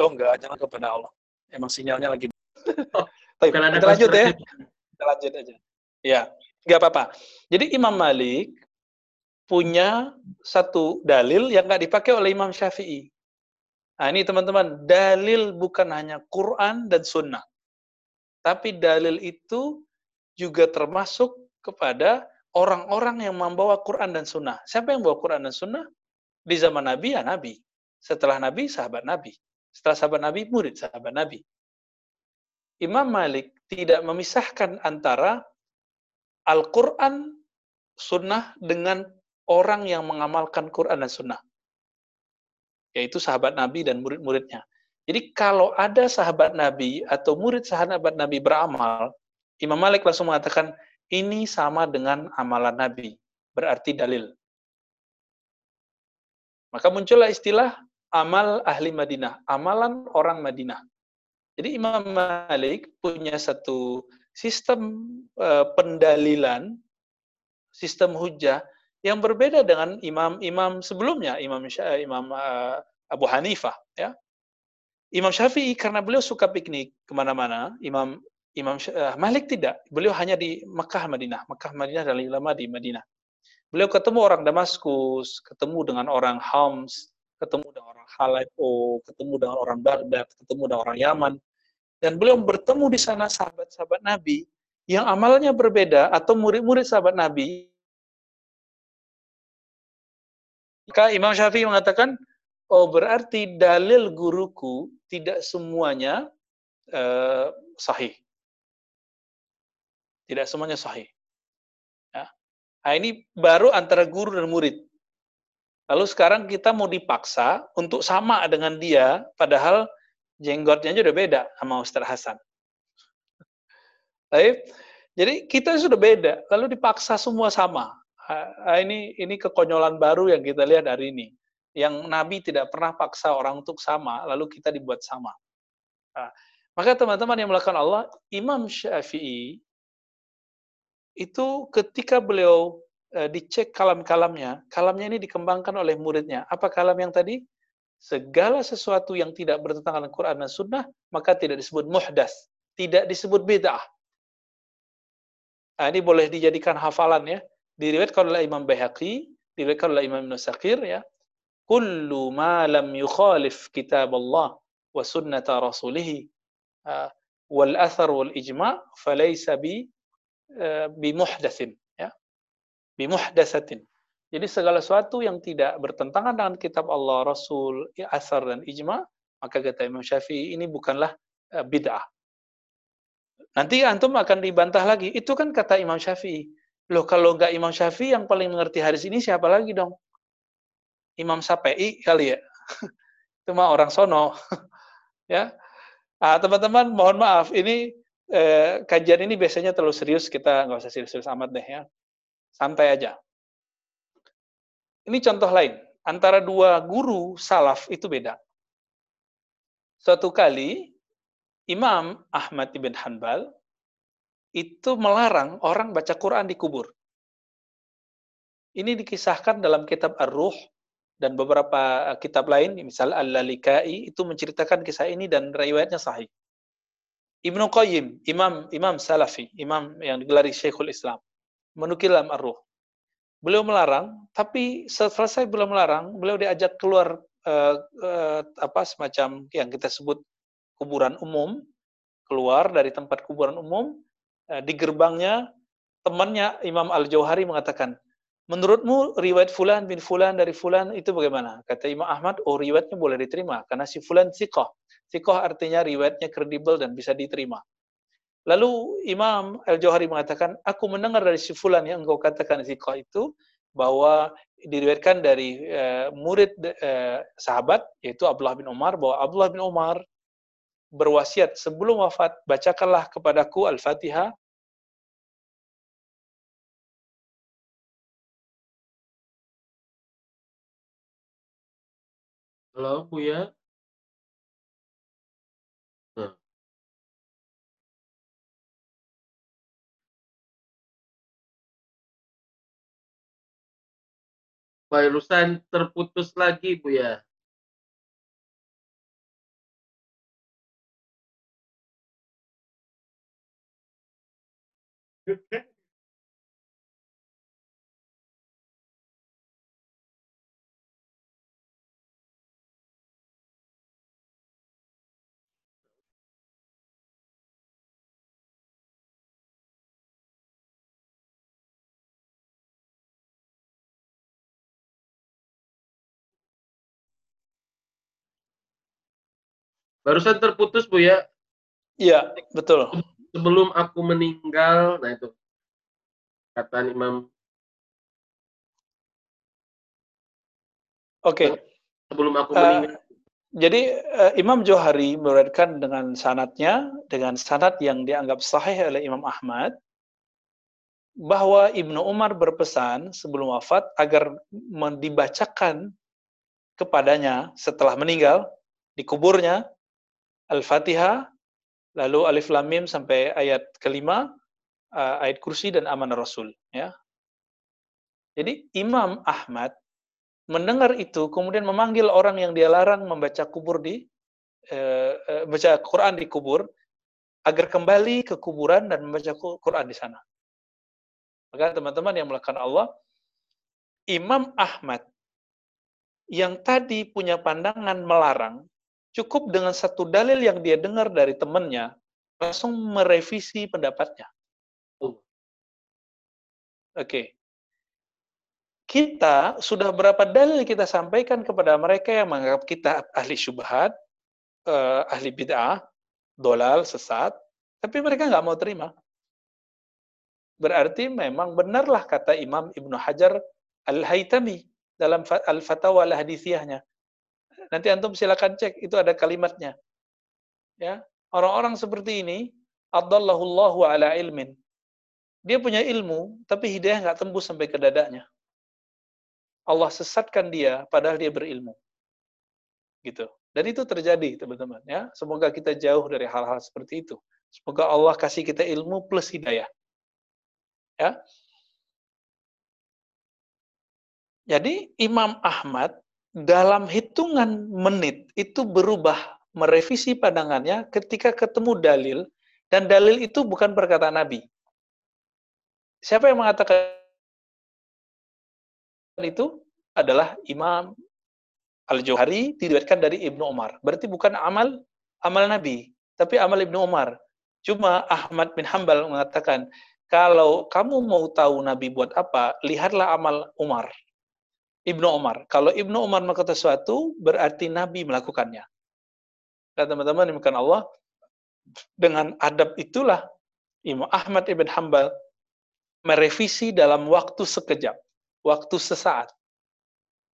Oh enggak, jangan kepada Allah. Emang sinyalnya lagi. Oh, ada kita lanjut ya. Kita lanjut aja. Ya, nggak apa-apa. Jadi Imam Malik punya satu dalil yang nggak dipakai oleh Imam Syafi'i. Nah ini teman-teman, dalil bukan hanya Quran dan Sunnah. Tapi dalil itu juga termasuk kepada orang-orang yang membawa Quran dan Sunnah. Siapa yang membawa Quran dan Sunnah? Di zaman Nabi, ya Nabi. Setelah Nabi, sahabat Nabi. Setelah sahabat Nabi, murid sahabat Nabi. Imam Malik tidak memisahkan antara Al-Quran, Sunnah dengan orang yang mengamalkan Quran dan Sunnah. Yaitu sahabat Nabi dan murid-muridnya. Jadi kalau ada sahabat Nabi atau murid sahabat Nabi beramal, Imam Malik langsung mengatakan, ini sama dengan amalan Nabi. Berarti dalil. Maka muncullah istilah amal ahli Madinah. Amalan orang Madinah. Jadi Imam Malik punya satu sistem uh, pendalilan, sistem hujah yang berbeda dengan imam-imam sebelumnya, Imam Sya, Imam uh, Abu Hanifah, ya. Imam Syafi'i karena beliau suka piknik ke mana-mana, Imam Imam uh, Malik tidak. Beliau hanya di Makkah Madinah. Makkah Madinah dan lama di Madinah. Beliau ketemu orang Damaskus, ketemu dengan orang Homs, ketemu dengan orang Haleppo, ketemu dengan orang Baghdad, ketemu dengan orang Yaman. Dan beliau bertemu di sana sahabat-sahabat Nabi yang amalnya berbeda atau murid-murid sahabat Nabi. Maka Imam Syafi'i mengatakan, oh berarti dalil guruku tidak semuanya uh, sahih. Tidak semuanya sahih. Ya. Nah, ini baru antara guru dan murid. Lalu sekarang kita mau dipaksa untuk sama dengan dia, padahal jenggotnya aja udah beda sama Ustaz Hasan. Baik. Jadi kita sudah beda, lalu dipaksa semua sama. Ini ini kekonyolan baru yang kita lihat hari ini. Yang Nabi tidak pernah paksa orang untuk sama, lalu kita dibuat sama. Maka teman-teman yang melakukan Allah, Imam Syafi'i itu ketika beliau uh, dicek kalam-kalamnya, kalamnya ini dikembangkan oleh muridnya. Apa kalam yang tadi? Segala sesuatu yang tidak bertentangan dengan Quran dan Sunnah, maka tidak disebut muhdas, tidak disebut bid'ah. Nah, ini boleh dijadikan hafalan ya. Diriwayatkan oleh Imam Baihaqi, diriwayatkan oleh Imam Nusakir ya. Kullu ma lam yukhalif kitab Allah wa sunnata rasulih uh, wal athar wal ijma' falaysa bi uh, bi muhdatsin bimuhdatsatin. Jadi segala sesuatu yang tidak bertentangan dengan kitab Allah, Rasul, asar dan ijma, maka kata Imam Syafi'i ini bukanlah uh, bid'ah. Nanti antum akan dibantah lagi. Itu kan kata Imam Syafi'i. Loh kalau enggak Imam Syafi'i yang paling mengerti hadis ini siapa lagi dong? Imam Syafi'i kali ya. Itu mah orang sono. ya. Ah, teman-teman mohon maaf ini eh, kajian ini biasanya terlalu serius kita nggak usah serius-serius amat deh ya santai aja. Ini contoh lain, antara dua guru salaf itu beda. Suatu kali Imam Ahmad ibn Hanbal itu melarang orang baca Quran di kubur. Ini dikisahkan dalam kitab Ar-Ruh dan beberapa kitab lain, misal Al-Lalikai, itu menceritakan kisah ini dan riwayatnya sahih. Ibnu Qayyim, imam imam Salafi, imam yang digelari Syekhul Islam menukil dalam ar-ruh. Beliau melarang, tapi selesai beliau melarang, beliau diajak keluar uh, uh, apa semacam yang kita sebut kuburan umum, keluar dari tempat kuburan umum, uh, di gerbangnya temannya Imam Al-Jauhari mengatakan, menurutmu riwayat fulan bin fulan dari fulan itu bagaimana? Kata Imam Ahmad, oh riwayatnya boleh diterima, karena si fulan sikoh. Sikoh artinya riwayatnya kredibel dan bisa diterima. Lalu Imam Al-Jauhari mengatakan, aku mendengar dari si fulan yang engkau katakan zikah itu, bahwa diriwayatkan dari uh, murid uh, sahabat, yaitu Abdullah bin Umar, bahwa Abdullah bin Umar berwasiat sebelum wafat, bacakanlah kepadaku Al-Fatihah, Halo, Buya. Barusan terputus lagi, Bu ya. Barusan terputus Bu ya. Iya, betul. Sebelum aku meninggal, nah itu kata Imam. Oke. Okay. Sebelum aku uh, meninggal. Jadi uh, Imam Johari meriwayatkan dengan sanatnya, dengan sanat yang dianggap sahih oleh Imam Ahmad, bahwa Ibnu Umar berpesan sebelum wafat agar dibacakan kepadanya setelah meninggal di kuburnya Al-Fatihah, lalu Alif Lam Mim sampai ayat kelima, uh, ayat kursi dan amanah Rasul. Ya. Jadi Imam Ahmad mendengar itu, kemudian memanggil orang yang dia larang membaca kubur di uh, baca Quran di kubur agar kembali ke kuburan dan membaca Quran di sana. Maka teman-teman yang melakukan Allah, Imam Ahmad yang tadi punya pandangan melarang, cukup dengan satu dalil yang dia dengar dari temannya, langsung merevisi pendapatnya. Oke. Okay. Kita sudah berapa dalil kita sampaikan kepada mereka yang menganggap kita ahli syubhat, uh, ahli bid'ah, dolal, sesat, tapi mereka nggak mau terima. Berarti memang benarlah kata Imam Ibnu Hajar Al-Haytami dalam Al-Fatawa Al-Hadithiyahnya. Nanti antum silakan cek, itu ada kalimatnya. Ya, orang-orang seperti ini, Abdullahullahu ala ilmin. Dia punya ilmu, tapi hidayah nggak tembus sampai ke dadanya. Allah sesatkan dia, padahal dia berilmu. Gitu. Dan itu terjadi, teman-teman. Ya, semoga kita jauh dari hal-hal seperti itu. Semoga Allah kasih kita ilmu plus hidayah. Ya, Jadi Imam Ahmad dalam hitungan menit itu berubah merevisi pandangannya ketika ketemu dalil dan dalil itu bukan perkataan Nabi. Siapa yang mengatakan itu adalah Imam Al-Johari diriwayatkan dari Ibnu Umar. Berarti bukan amal amal Nabi, tapi amal Ibnu Umar. Cuma Ahmad bin Hambal mengatakan, kalau kamu mau tahu Nabi buat apa, lihatlah amal Umar. Ibnu Umar. Kalau Ibnu Umar melakukan sesuatu, berarti Nabi melakukannya. Dan teman-teman, bukan Allah, dengan adab itulah Imam Ahmad ibn Hambal merevisi dalam waktu sekejap, waktu sesaat.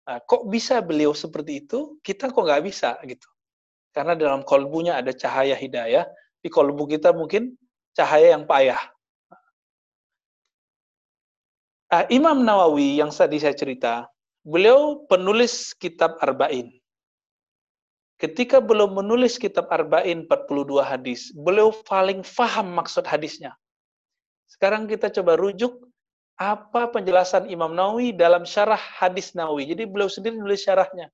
Nah, kok bisa beliau seperti itu? Kita kok nggak bisa gitu. Karena dalam kolbunya ada cahaya hidayah, di kolbu kita mungkin cahaya yang payah. Nah, Imam Nawawi yang tadi saya cerita, Beliau penulis kitab Arba'in. Ketika beliau menulis kitab Arba'in 42 hadis, beliau paling faham maksud hadisnya. Sekarang kita coba rujuk apa penjelasan Imam Nawawi dalam syarah hadis Nawawi. Jadi beliau sendiri nulis syarahnya.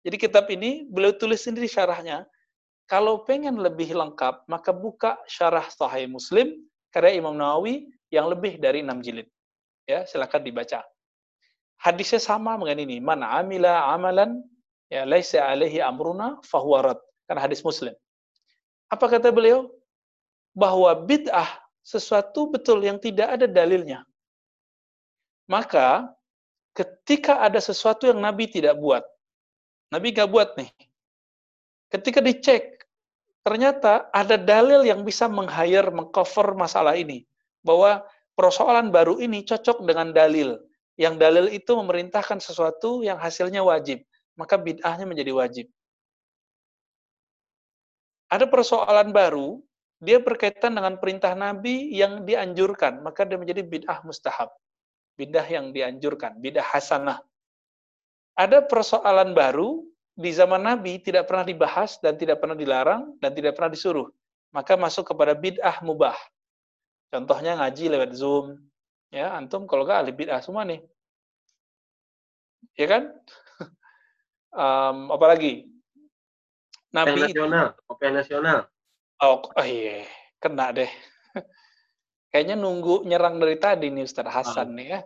Jadi kitab ini beliau tulis sendiri syarahnya. Kalau pengen lebih lengkap, maka buka syarah Sahih Muslim karya Imam Nawawi yang lebih dari 6 jilid. Ya, silakan dibaca hadisnya sama dengan ini. Man amila amalan ya laisa alaihi amruna fahuwarat. Karena hadis Muslim. Apa kata beliau? Bahwa bid'ah sesuatu betul yang tidak ada dalilnya. Maka ketika ada sesuatu yang Nabi tidak buat, Nabi gak buat nih. Ketika dicek, ternyata ada dalil yang bisa meng-hire, meng-cover masalah ini. Bahwa persoalan baru ini cocok dengan dalil yang dalil itu memerintahkan sesuatu yang hasilnya wajib, maka bid'ahnya menjadi wajib. Ada persoalan baru, dia berkaitan dengan perintah Nabi yang dianjurkan, maka dia menjadi bid'ah mustahab. Bid'ah yang dianjurkan, bid'ah hasanah. Ada persoalan baru di zaman Nabi tidak pernah dibahas dan tidak pernah dilarang dan tidak pernah disuruh. Maka masuk kepada bid'ah mubah. Contohnya ngaji lewat Zoom, Ya, antum kalau nggak ahli bid'ah semua nih. Ya kan? um, apalagi? Nabi nasional, OPN nasional. Oh, oh iya, kena deh. Kayaknya nunggu nyerang dari tadi nih Ustaz Hasan oh, nih ya.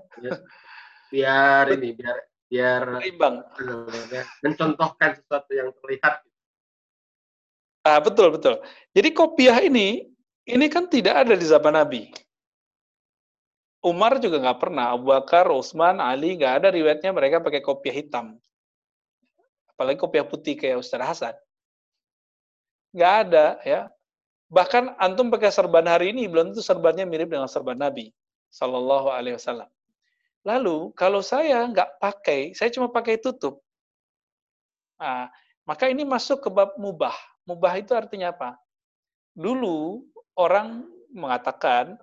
Biar ini, biar biar Berimbang. mencontohkan sesuatu yang terlihat. Ah, betul, betul. Jadi kopiah ini, ini kan tidak ada di zaman Nabi. Umar juga nggak pernah, Abu Bakar, Utsman, Ali nggak ada riwayatnya mereka pakai kopiah hitam. Apalagi kopiah putih kayak Ustaz Hasan. Nggak ada ya. Bahkan antum pakai serban hari ini belum tentu serbannya mirip dengan serban Nabi Sallallahu Alaihi Wasallam. Lalu kalau saya nggak pakai, saya cuma pakai tutup. Nah, maka ini masuk ke bab mubah. Mubah itu artinya apa? Dulu orang mengatakan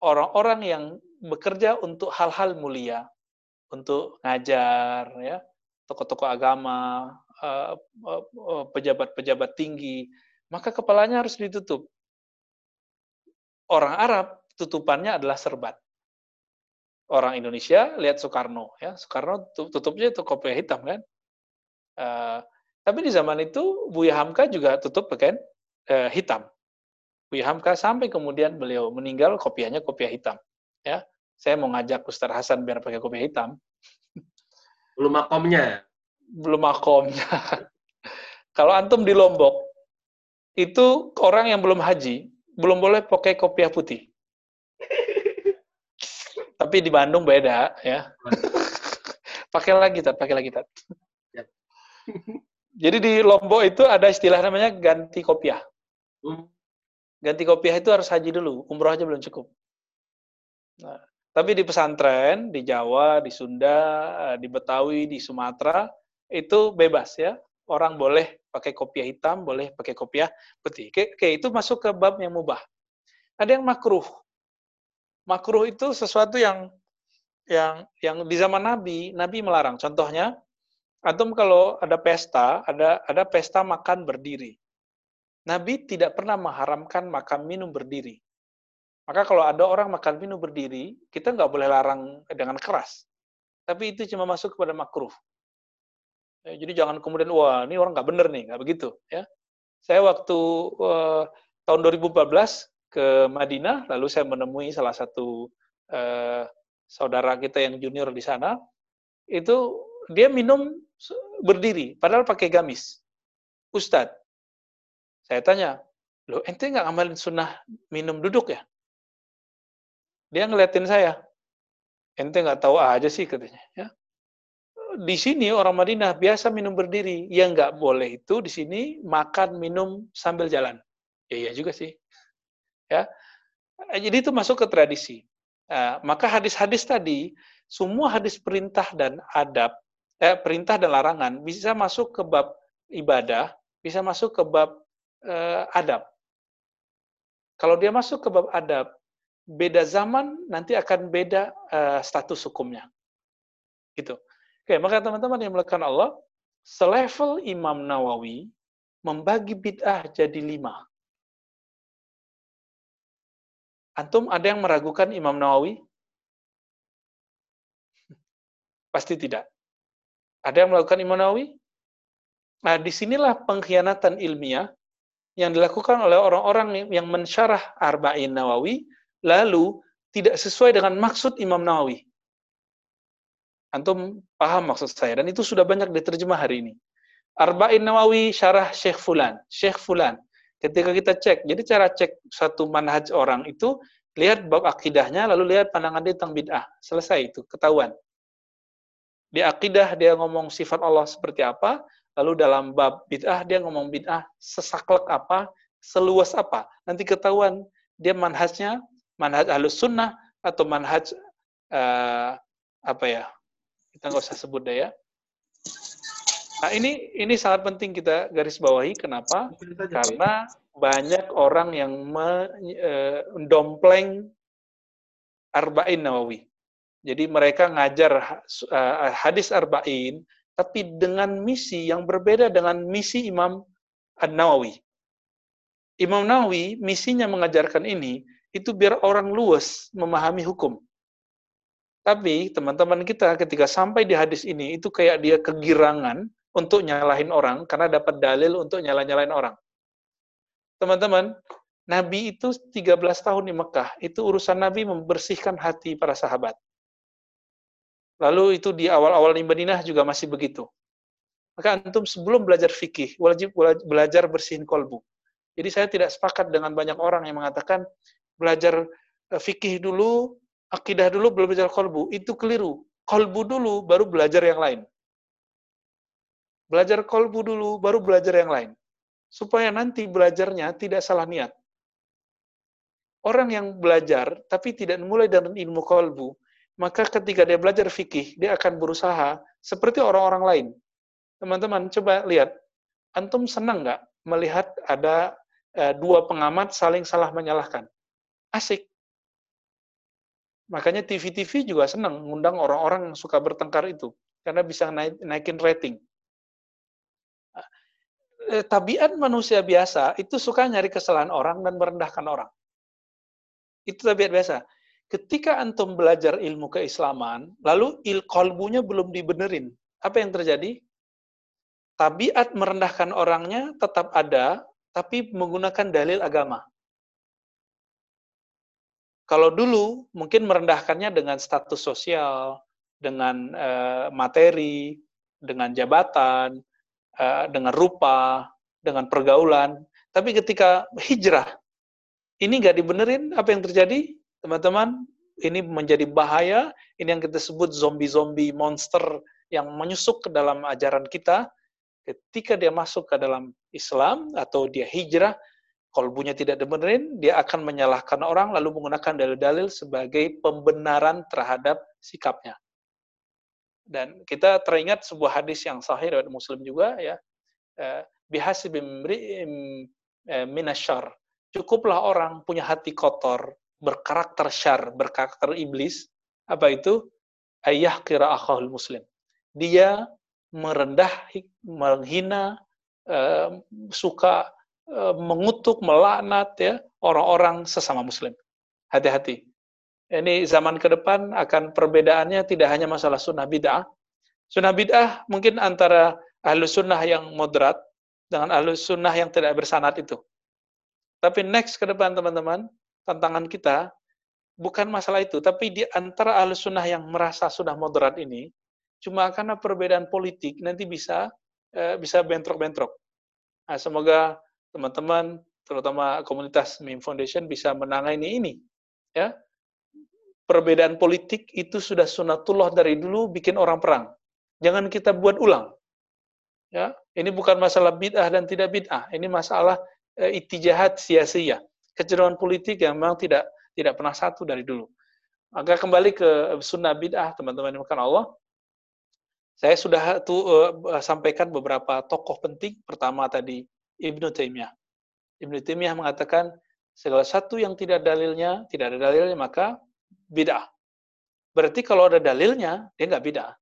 orang-orang yang bekerja untuk hal-hal mulia, untuk ngajar, ya, tokoh-tokoh agama, eh, eh, pejabat-pejabat tinggi, maka kepalanya harus ditutup. Orang Arab tutupannya adalah serbat. Orang Indonesia lihat Soekarno, ya Soekarno tutupnya itu kopiah hitam kan. Tapi di zaman itu Buya Hamka juga tutup pakaian eh, hitam. Buya Hamka sampai kemudian beliau meninggal kopiahnya kopiah hitam. Ya, saya mau ngajak Ustaz Hasan biar pakai kopiah hitam. Belum makomnya. Belum makomnya. Kalau antum di Lombok, itu orang yang belum haji, belum boleh pakai kopiah putih. Tapi di Bandung beda ya. pakai lagi, tat, pakai lagi, tat. Ya. Jadi di Lombok itu ada istilah namanya ganti kopiah. Hmm. Ganti kopiah itu harus haji dulu, umroh aja belum cukup. Nah, tapi di pesantren, di Jawa, di Sunda, di Betawi, di Sumatera, itu bebas ya. Orang boleh pakai kopiah hitam, boleh pakai kopiah putih. Oke, oke, itu masuk ke bab yang mubah. Ada yang makruh. Makruh itu sesuatu yang yang yang di zaman Nabi, Nabi melarang. Contohnya, Antum kalau ada pesta, ada ada pesta makan berdiri. Nabi tidak pernah mengharamkan makan minum berdiri. Maka kalau ada orang makan minum berdiri, kita nggak boleh larang dengan keras. Tapi itu cuma masuk kepada makruh. Ya, jadi jangan kemudian wah ini orang nggak bener nih, nggak begitu. Ya, saya waktu uh, tahun 2014 ke Madinah, lalu saya menemui salah satu uh, saudara kita yang junior di sana. Itu dia minum berdiri, padahal pakai gamis. Ustadz, saya tanya, loh ente nggak ngamalin sunnah minum duduk ya? Dia ngeliatin saya, ente nggak tahu aja sih katanya. Ya. Di sini orang Madinah biasa minum berdiri, yang nggak boleh itu di sini makan minum sambil jalan. Ya iya juga sih. Ya, jadi itu masuk ke tradisi. Nah, maka hadis-hadis tadi, semua hadis perintah dan adab eh, perintah dan larangan bisa masuk ke bab ibadah, bisa masuk ke bab eh, adab. Kalau dia masuk ke bab adab, beda zaman nanti akan beda eh, status hukumnya. Gitu. Oke, maka teman-teman yang melakukan Allah, selevel Imam Nawawi membagi bid'ah jadi lima. Antum ada yang meragukan Imam Nawawi? Pasti tidak. Ada yang melakukan Imam Nawawi? Nah, di sinilah pengkhianatan ilmiah yang dilakukan oleh orang-orang yang mensyarah Arba'in Nawawi, lalu tidak sesuai dengan maksud Imam Nawawi. Antum paham maksud saya, dan itu sudah banyak diterjemah hari ini. Arba'in Nawawi syarah Syekh Fulan, Syekh Fulan. Ketika kita cek, jadi cara cek satu manhaj orang itu, lihat bab akidahnya, lalu lihat pandangan dia tentang bid'ah. Selesai itu, ketahuan. Di akidah dia ngomong sifat Allah seperti apa, lalu dalam bab bid'ah dia ngomong bid'ah sesaklek apa, seluas apa. Nanti ketahuan dia manhajnya manhaj halus sunnah atau manhaj uh, apa ya kita nggak usah sebut deh ya. Nah ini ini sangat penting kita garis bawahi kenapa? Karena banyak orang yang mendompleng uh, arba'in nawawi. Jadi mereka ngajar uh, hadis arba'in, tapi dengan misi yang berbeda dengan misi Imam An-Nawawi. Imam Nawawi misinya mengajarkan ini, itu biar orang luas memahami hukum. Tapi teman-teman kita ketika sampai di hadis ini, itu kayak dia kegirangan untuk nyalahin orang, karena dapat dalil untuk nyala-nyalain orang. Teman-teman, Nabi itu 13 tahun di Mekah, itu urusan Nabi membersihkan hati para sahabat. Lalu itu di awal-awal di Madinah juga masih begitu. Maka antum sebelum belajar fikih, wajib belajar bersihin kolbu. Jadi saya tidak sepakat dengan banyak orang yang mengatakan belajar e, fikih dulu, akidah dulu, belum belajar kolbu. Itu keliru. Kolbu dulu, baru belajar yang lain. Belajar kolbu dulu, baru belajar yang lain. Supaya nanti belajarnya tidak salah niat. Orang yang belajar, tapi tidak mulai dari ilmu kolbu, maka ketika dia belajar fikih, dia akan berusaha seperti orang-orang lain. Teman-teman, coba lihat. Antum senang nggak melihat ada e, dua pengamat saling salah menyalahkan? Asik. Makanya TV-TV juga senang mengundang orang-orang yang suka bertengkar itu. Karena bisa naik, naikin rating. E, tabiat manusia biasa itu suka nyari kesalahan orang dan merendahkan orang. Itu tabiat biasa ketika antum belajar ilmu keislaman, lalu il kolbunya belum dibenerin, apa yang terjadi? tabiat merendahkan orangnya tetap ada, tapi menggunakan dalil agama. Kalau dulu mungkin merendahkannya dengan status sosial, dengan uh, materi, dengan jabatan, uh, dengan rupa, dengan pergaulan. Tapi ketika hijrah, ini nggak dibenerin, apa yang terjadi? Teman-teman, ini menjadi bahaya, ini yang kita sebut zombie-zombie monster yang menyusup ke dalam ajaran kita. Ketika dia masuk ke dalam Islam atau dia hijrah, kolbunya tidak dibenerin, dia akan menyalahkan orang lalu menggunakan dalil-dalil sebagai pembenaran terhadap sikapnya. Dan kita teringat sebuah hadis yang sahih dari Muslim juga ya. Eh, Bihasibim eh, minasyar. Cukuplah orang punya hati kotor, berkarakter syar, berkarakter iblis. Apa itu? Ayah kira akhul muslim. Dia merendah, menghina, suka mengutuk, melaknat ya orang-orang sesama muslim. Hati-hati. Ini zaman ke depan akan perbedaannya tidak hanya masalah sunnah bid'ah. Sunnah bid'ah mungkin antara ahlu sunnah yang moderat dengan ahlu sunnah yang tidak bersanat itu. Tapi next ke depan teman-teman, tantangan kita bukan masalah itu, tapi di antara ahlu sunnah yang merasa sudah moderat ini, cuma karena perbedaan politik nanti bisa eh, bisa bentrok-bentrok. Nah, semoga teman-teman, terutama komunitas Meme Foundation bisa menangani ini. Ya, perbedaan politik itu sudah sunatullah dari dulu bikin orang perang. Jangan kita buat ulang. Ya, ini bukan masalah bid'ah dan tidak bid'ah. Ini masalah e, itijahat sia-sia. Kecenderungan politik yang memang tidak tidak pernah satu dari dulu. Maka kembali ke sunnah bid'ah, teman-teman yang Allah. Saya sudah tuh, uh, sampaikan beberapa tokoh penting. Pertama tadi Ibnu Taimiyah. Ibnu Taimiyah mengatakan segala satu yang tidak dalilnya, tidak ada dalilnya maka bid'ah. Berarti kalau ada dalilnya, dia nggak bid'ah.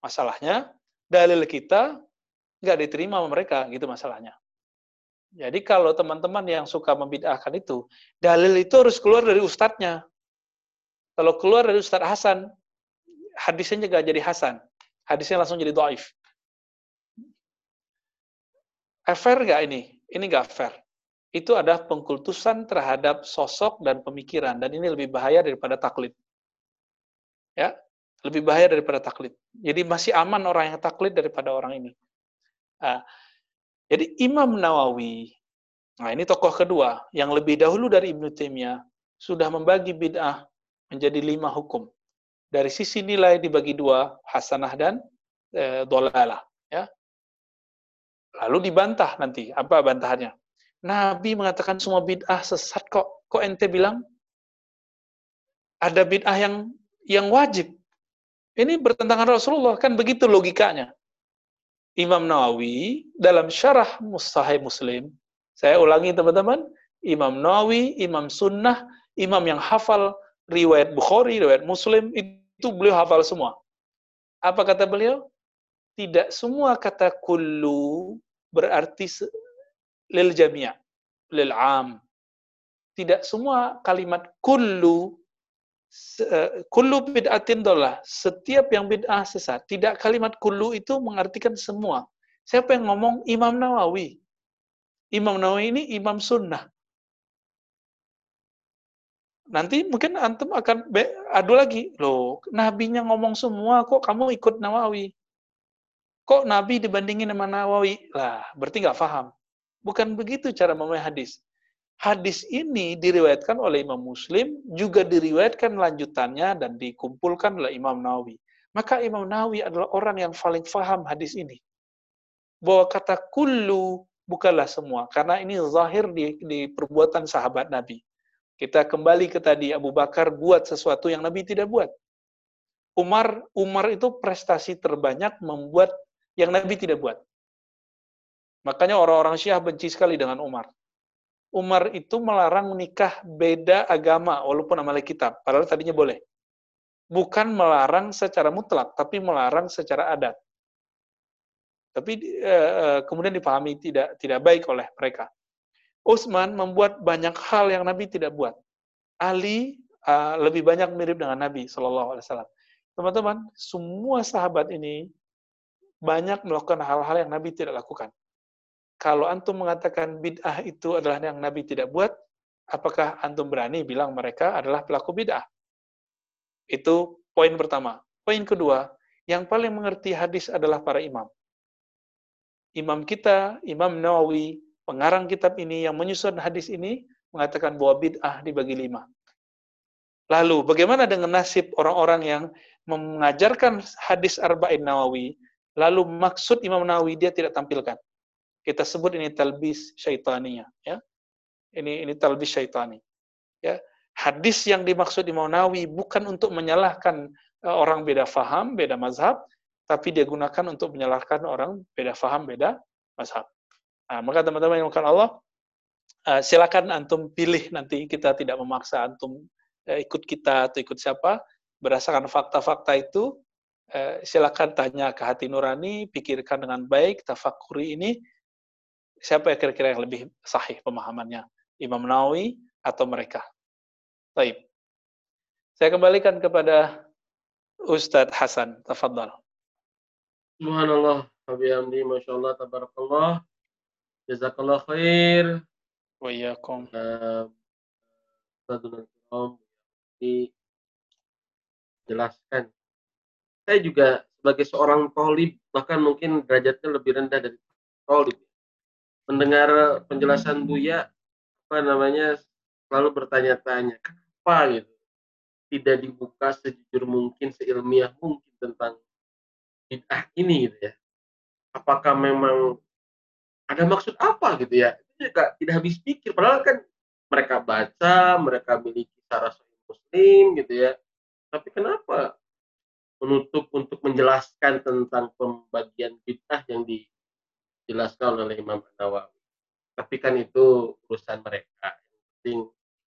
Masalahnya, dalil kita nggak diterima sama mereka, gitu masalahnya. Jadi kalau teman-teman yang suka membid'ahkan itu, dalil itu harus keluar dari ustadznya. Kalau keluar dari Ustadz Hasan, hadisnya nggak jadi Hasan. Hadisnya langsung jadi do'if. Fair nggak ini? Ini nggak fair. Itu adalah pengkultusan terhadap sosok dan pemikiran, dan ini lebih bahaya daripada taklid. Ya, lebih bahaya daripada taklid. Jadi masih aman orang yang taklid daripada orang ini. Nah, jadi Imam Nawawi, nah ini tokoh kedua, yang lebih dahulu dari Ibnu Taimiyah, sudah membagi bid'ah menjadi lima hukum. Dari sisi nilai dibagi dua, hasanah dan e, dolalah. Ya. Lalu dibantah nanti. Apa bantahannya? Nabi mengatakan semua bid'ah sesat kok. Kok ente bilang ada bid'ah yang yang wajib? Ini bertentangan Rasulullah. Kan begitu logikanya. Imam Nawawi dalam syarah Mustahai Muslim, saya ulangi teman-teman, Imam Nawawi, Imam Sunnah, Imam yang hafal riwayat Bukhari, riwayat Muslim, itu beliau hafal semua. Apa kata beliau? tidak semua kata kullu berarti lil jami' lil am. Tidak semua kalimat kullu kullu bid'atin dolah. Setiap yang bid'ah sesat. Tidak kalimat kullu itu mengartikan semua. Siapa yang ngomong? Imam Nawawi. Imam Nawawi ini imam sunnah. Nanti mungkin antum akan adu lagi. Loh, nabinya ngomong semua, kok kamu ikut Nawawi? Kok Nabi dibandingin sama Nawawi? Lah, berarti nggak paham. Bukan begitu cara memahami hadis. Hadis ini diriwayatkan oleh Imam Muslim, juga diriwayatkan lanjutannya dan dikumpulkan oleh Imam Nawawi. Maka Imam Nawawi adalah orang yang paling faham hadis ini. Bahwa kata kullu bukanlah semua, karena ini zahir di, di perbuatan sahabat Nabi. Kita kembali ke tadi Abu Bakar buat sesuatu yang Nabi tidak buat. Umar Umar itu prestasi terbanyak membuat yang Nabi tidak buat. Makanya orang-orang Syiah benci sekali dengan Umar. Umar itu melarang menikah beda agama walaupun amal kitab, padahal tadinya boleh. Bukan melarang secara mutlak, tapi melarang secara adat. Tapi eh, kemudian dipahami tidak tidak baik oleh mereka. Utsman membuat banyak hal yang Nabi tidak buat. Ali uh, lebih banyak mirip dengan Nabi Shallallahu Alaihi Wasallam. Teman-teman, semua sahabat ini banyak melakukan hal-hal yang Nabi tidak lakukan. Kalau antum mengatakan bid'ah itu adalah yang Nabi tidak buat, apakah antum berani bilang mereka adalah pelaku bid'ah? Itu poin pertama. Poin kedua, yang paling mengerti hadis adalah para imam. Imam kita, Imam Nawawi, pengarang kitab ini yang menyusun hadis ini, mengatakan bahwa bid'ah dibagi lima. Lalu, bagaimana dengan nasib orang-orang yang mengajarkan hadis Arba'in Nawawi, lalu maksud Imam Nawawi dia tidak tampilkan? Kita sebut ini talbis syaitaninya, ya. Ini ini talbis syaitani. Ya. Hadis yang dimaksud Imam Nawawi bukan untuk menyalahkan uh, orang beda faham, beda mazhab, tapi dia gunakan untuk menyalahkan orang beda faham, beda mazhab. Nah, maka teman-teman yang bukan Allah, uh, silakan antum pilih nanti kita tidak memaksa antum uh, ikut kita atau ikut siapa, berdasarkan fakta-fakta itu, silakan tanya ke hati nurani, pikirkan dengan baik, tafakuri ini, siapa yang kira-kira yang lebih sahih pemahamannya? Imam Nawawi atau mereka? Baik. Saya kembalikan kepada Ustadz Hasan. Tafadhal. Subhanallah. Hamdi, Masya Allah, Tabarakallah. Jazakallah khair. Wa iyakum. Ustadz jelaskan. Saya juga sebagai seorang tolib, bahkan mungkin derajatnya lebih rendah dari tolib mendengar penjelasan Buya apa namanya selalu bertanya-tanya kenapa gitu? Tidak dibuka sejujur mungkin seilmiah mungkin tentang bid'ah ini gitu ya. Apakah memang ada maksud apa gitu ya? Itu juga tidak habis pikir. Padahal kan mereka baca mereka miliki cara muslim gitu ya. Tapi kenapa menutup untuk menjelaskan tentang pembagian bid'ah yang di dijelaskan oleh Imam Nawawi. Tapi kan itu urusan mereka. Yang penting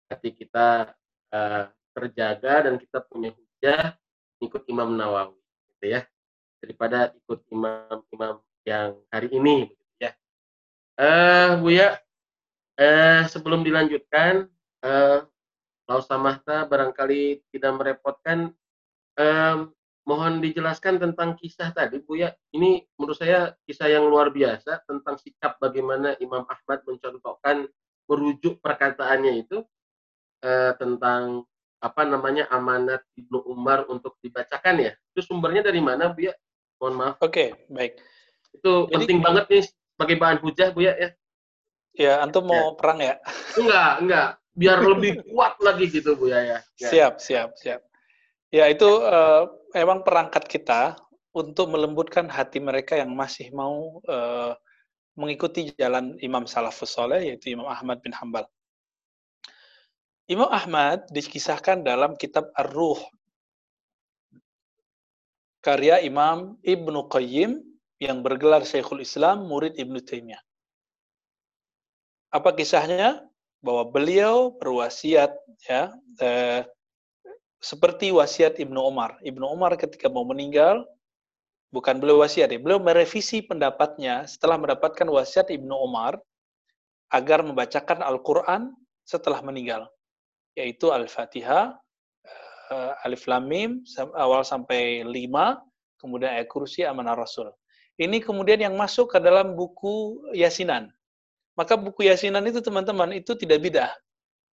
hati kita uh, terjaga dan kita punya hujah ikut Imam Nawawi, gitu ya. Daripada ikut imam-imam yang hari ini, gitu ya. Uh, Bu ya, uh, sebelum dilanjutkan, uh, Lausa Mahta barangkali tidak merepotkan. Um, mohon dijelaskan tentang kisah tadi Bu ya. Ini menurut saya kisah yang luar biasa tentang sikap bagaimana Imam Ahmad mencontohkan merujuk perkataannya itu eh, tentang apa namanya amanat Ibnu Umar untuk dibacakan ya. Itu sumbernya dari mana Bu ya? Mohon maaf. Oke, okay, baik. Itu Jadi, penting banget nih sebagai bahan hujah Bu ya ya. Ya, antum mau ya. perang ya? Enggak, enggak. Biar lebih kuat lagi gitu Bu ya ya. Siap, siap, siap. Ya, itu uh, memang perangkat kita untuk melembutkan hati mereka yang masih mau uh, mengikuti jalan Imam Salafus Soleh, yaitu Imam Ahmad bin Hambal. Imam Ahmad dikisahkan dalam kitab Ar-Ruh, karya Imam Ibnu Qayyim yang bergelar Syekhul Islam, murid Ibnu Taimiyah. Apa kisahnya? Bahwa beliau berwasiat ya eh, seperti wasiat Ibnu Umar. Ibnu Umar ketika mau meninggal, bukan beliau wasiat, ya, beliau merevisi pendapatnya setelah mendapatkan wasiat Ibnu Umar agar membacakan Al-Quran setelah meninggal, yaitu Al-Fatihah, uh, Alif Lam Mim, awal sampai lima, kemudian ayat kursi amanah Rasul. Ini kemudian yang masuk ke dalam buku Yasinan. Maka buku Yasinan itu teman-teman itu tidak beda.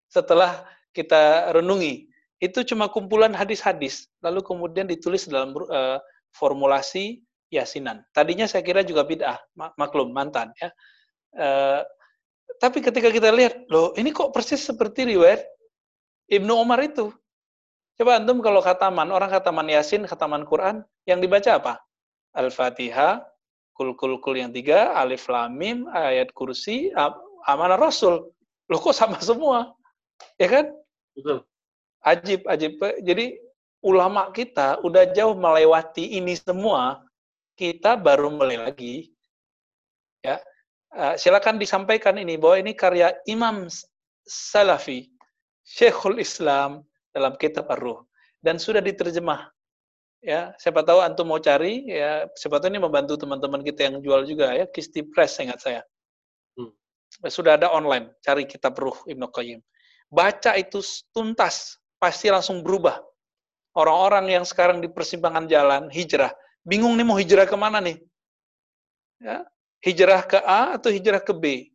Setelah kita renungi, itu cuma kumpulan hadis-hadis, lalu kemudian ditulis dalam uh, formulasi yasinan. Tadinya saya kira juga bid'ah, mak maklum mantan ya. Uh, tapi ketika kita lihat, loh ini kok persis seperti riwayat Ibnu Umar itu. Coba antum kalau khataman, orang khataman Yasin, khataman Quran, yang dibaca apa? Al-Fatihah, kul kul kul yang tiga, alif lamim, ayat kursi, amanah Rasul. Loh kok sama semua? Ya kan? Betul. Ajib, ajib. Jadi ulama kita udah jauh melewati ini semua, kita baru mulai lagi. Ya, uh, silakan disampaikan ini bahwa ini karya Imam Salafi, Syekhul Islam dalam kitab Ar-Ruh dan sudah diterjemah. Ya, siapa tahu antum mau cari ya, siapa tahu ini membantu teman-teman kita yang jual juga ya, Kisti Press ingat saya. Hmm. Sudah ada online, cari kitab Ruh Ibnu Qayyim. Baca itu tuntas, pasti langsung berubah. Orang-orang yang sekarang di persimpangan jalan, hijrah, bingung nih mau hijrah ke mana nih? Ya. Hijrah ke A atau hijrah ke B?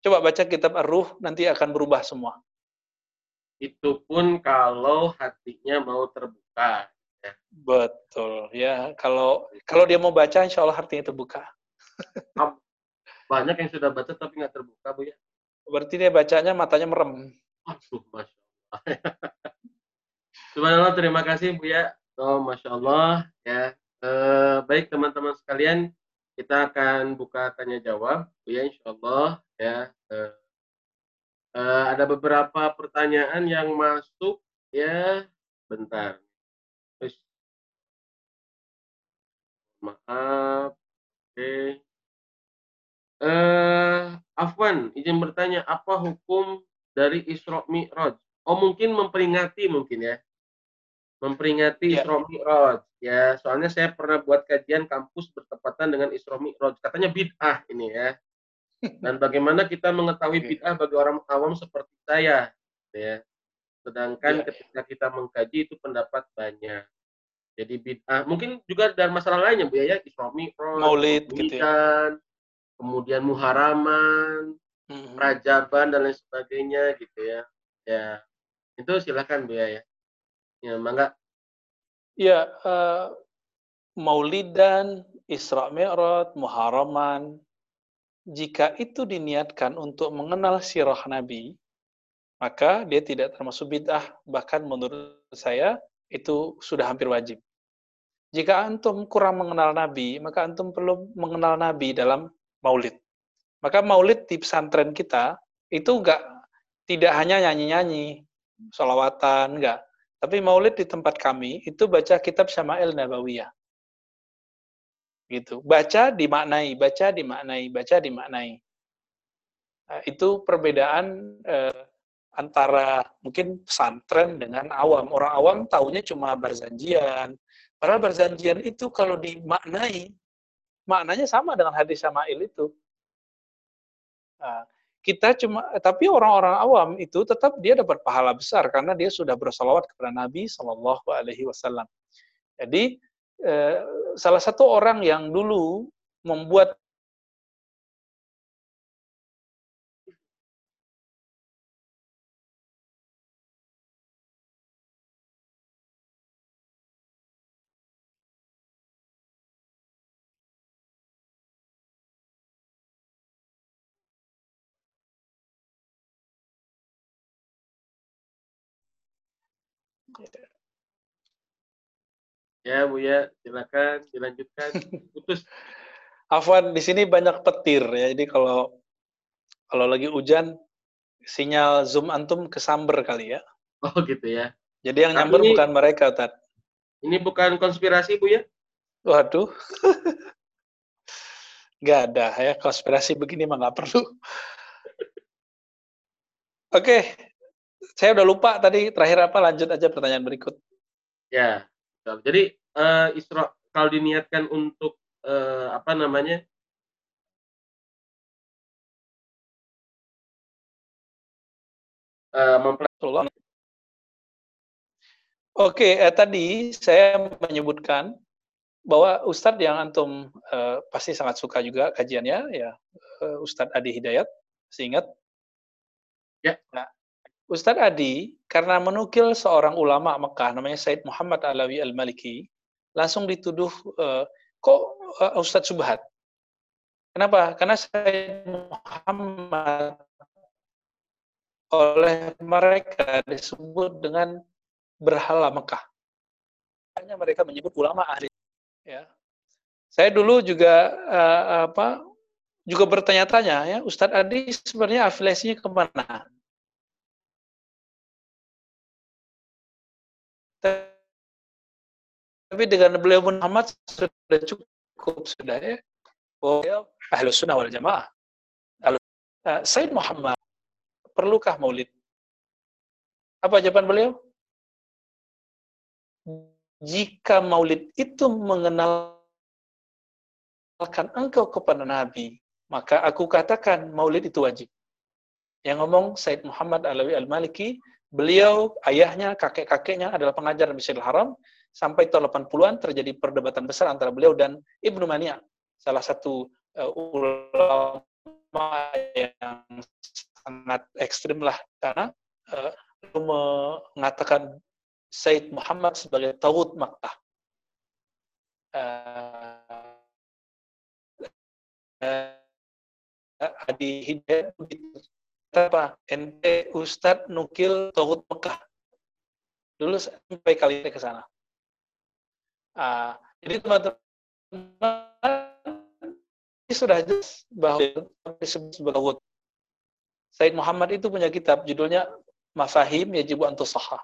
Coba baca kitab Ar-Ruh, nanti akan berubah semua. Itu pun kalau hatinya mau terbuka. Ya. Betul, ya. Kalau kalau dia mau baca, insya Allah hatinya terbuka. Banyak yang sudah baca tapi nggak terbuka, Bu ya. Berarti dia bacanya matanya merem. Aduh, Masya. Subhanallah, terima kasih Bu ya. Oh, Masya Allah. Ya. Eh, baik teman-teman sekalian, kita akan buka tanya jawab ya insya Allah ya uh, uh, ada beberapa pertanyaan yang masuk ya bentar terus maaf oke okay. uh, Afwan izin bertanya apa hukum dari Isra Mi'raj oh mungkin memperingati mungkin ya memperingati ya. Isra Mi'raj ya. Soalnya saya pernah buat kajian kampus bertepatan dengan Isra Mi'raj. Katanya bid'ah ini ya. Dan bagaimana kita mengetahui bid'ah bagi orang awam seperti saya ya. Sedangkan ya. ketika kita mengkaji itu pendapat banyak. Jadi bid'ah mungkin juga dari masalah lainnya Bu ya, Isra Mi'raj, Maulid gitu ya. kemudian muharaman, hmm. rajaban dan lain sebagainya gitu ya. Ya. Itu silakan Bu ya. Ya, mangga. Ya, uh, Maulidan, Isra Mi'raj, Muharraman, jika itu diniatkan untuk mengenal sirah Nabi, maka dia tidak termasuk bid'ah, bahkan menurut saya itu sudah hampir wajib. Jika antum kurang mengenal Nabi, maka antum perlu mengenal Nabi dalam maulid. Maka maulid di pesantren kita itu enggak tidak hanya nyanyi-nyanyi, solawatan, enggak. Tapi maulid di tempat kami itu baca kitab Syama'il Nabawiyah. Gitu. Baca dimaknai, baca dimaknai, baca dimaknai. Nah, itu perbedaan eh, antara mungkin pesantren dengan awam. Orang awam tahunya cuma berzanjian. Padahal berzanjian itu kalau dimaknai, maknanya sama dengan hadis Syama'il itu. Nah, kita cuma tapi orang-orang awam itu tetap dia dapat pahala besar karena dia sudah bersalawat kepada Nabi Shallallahu Alaihi Wasallam. Jadi eh, salah satu orang yang dulu membuat Ya Bu ya, silakan dilanjutkan. Putus. Afwan, di sini banyak petir ya. Jadi kalau kalau lagi hujan sinyal Zoom antum kesamber kali ya. Oh gitu ya. Jadi yang nyamber bukan mereka, Tat. Ini bukan konspirasi, Bu ya? Waduh. Gak ada ya, konspirasi begini mah nggak perlu. Oke, saya udah lupa tadi terakhir apa, lanjut aja pertanyaan berikut. Ya, jadi uh, Isra kalau diniatkan untuk uh, apa namanya? Uh, Oke, eh, tadi saya menyebutkan bahwa Ustadz yang antum eh, pasti sangat suka juga kajiannya, ya uh, Ustadz Adi Hidayat, seingat. Ya. Nah, Ustadz Adi, karena menukil seorang ulama Mekah, namanya Said Muhammad Alawi Al-Maliki, langsung dituduh, uh, kok uh, Ustadz Subhat? Kenapa? Karena Said Muhammad oleh mereka disebut dengan berhala Mekah. Hanya mereka menyebut ulama ahli. Ya. Saya dulu juga uh, apa juga bertanya-tanya ya Ustadz Adi sebenarnya afiliasinya ke mana? Tapi dengan beliau Muhammad sudah cukup sudah ya. Oh, ahlu sunnah wal jamaah. Uh, Said Muhammad, perlukah maulid? Apa jawaban beliau? Jika maulid itu mengenalkan engkau kepada Nabi, maka aku katakan maulid itu wajib. Yang ngomong Said Muhammad Alawi Al-Maliki, Beliau, ayahnya, kakek-kakeknya adalah pengajar di Masjidil Haram. Sampai tahun 80-an terjadi perdebatan besar antara beliau dan Ibnu Mania. salah satu uh, ulama yang sangat ekstrim lah karena uh, mengatakan Said Muhammad sebagai Tawud Makkah. Uh, uh, Adi Hidayat apa ente Ustadz nukil Tawud Mekah dulu sampai kali ini ke sana uh, jadi teman-teman ini sudah jelas bahwa disebut sebagai Said Muhammad itu punya kitab judulnya Mafahim Yajibu Antusaha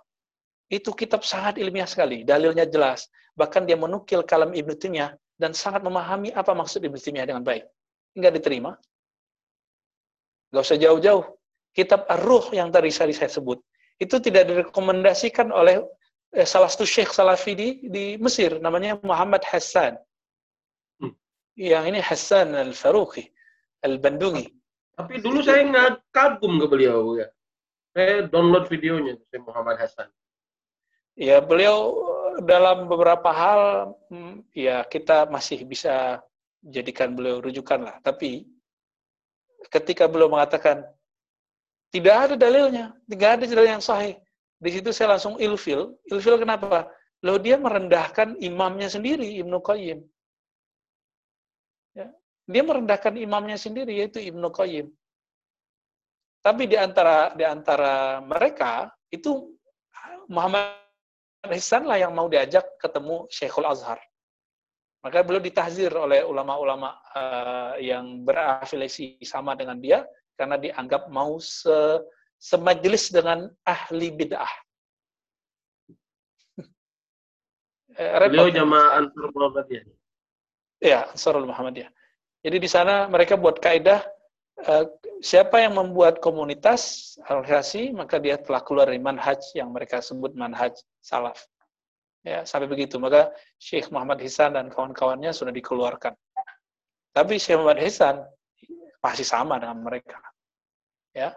itu kitab sangat ilmiah sekali, dalilnya jelas. Bahkan dia menukil kalam Ibnu Taimiyah dan sangat memahami apa maksud Ibnu Taimiyah dengan baik. Enggak diterima. Enggak usah jauh-jauh. Kitab Ar-Ruh yang tadi saya sebut, itu tidak direkomendasikan oleh eh, salah satu syekh salafi di, di Mesir, namanya Muhammad Hassan. Hmm. Yang ini Hassan al-Faruqi, al-Bandungi. Tapi dulu saya nggak kagum ke beliau. ya. Saya download videonya, Muhammad Hassan. Ya, beliau dalam beberapa hal hmm, ya kita masih bisa jadikan beliau rujukan lah. Tapi ketika beliau mengatakan tidak ada dalilnya, tidak ada dalil yang sahih. Di situ saya langsung ilfil. Ilfil kenapa? Loh dia merendahkan imamnya sendiri, Ibnu Qayyim. Ya. Dia merendahkan imamnya sendiri, yaitu Ibnu Qayyim. Tapi di antara di antara mereka itu Muhammad Ihsan lah yang mau diajak ketemu Syekhul Azhar. Maka beliau ditahzir oleh ulama-ulama uh, yang berafiliasi sama dengan dia karena dianggap mau se semajelis dengan ahli bid'ah. Eh, beliau jamaah Ansar Muhammadiyah. Ya, Ansarul Muhammadiyah. Jadi di sana mereka buat kaidah uh, siapa yang membuat komunitas organisasi maka dia telah keluar dari manhaj yang mereka sebut manhaj salaf. Ya, sampai begitu. Maka Syekh Muhammad Hisan dan kawan-kawannya sudah dikeluarkan. Tapi Syekh Muhammad Hisan masih sama dengan mereka. Ya.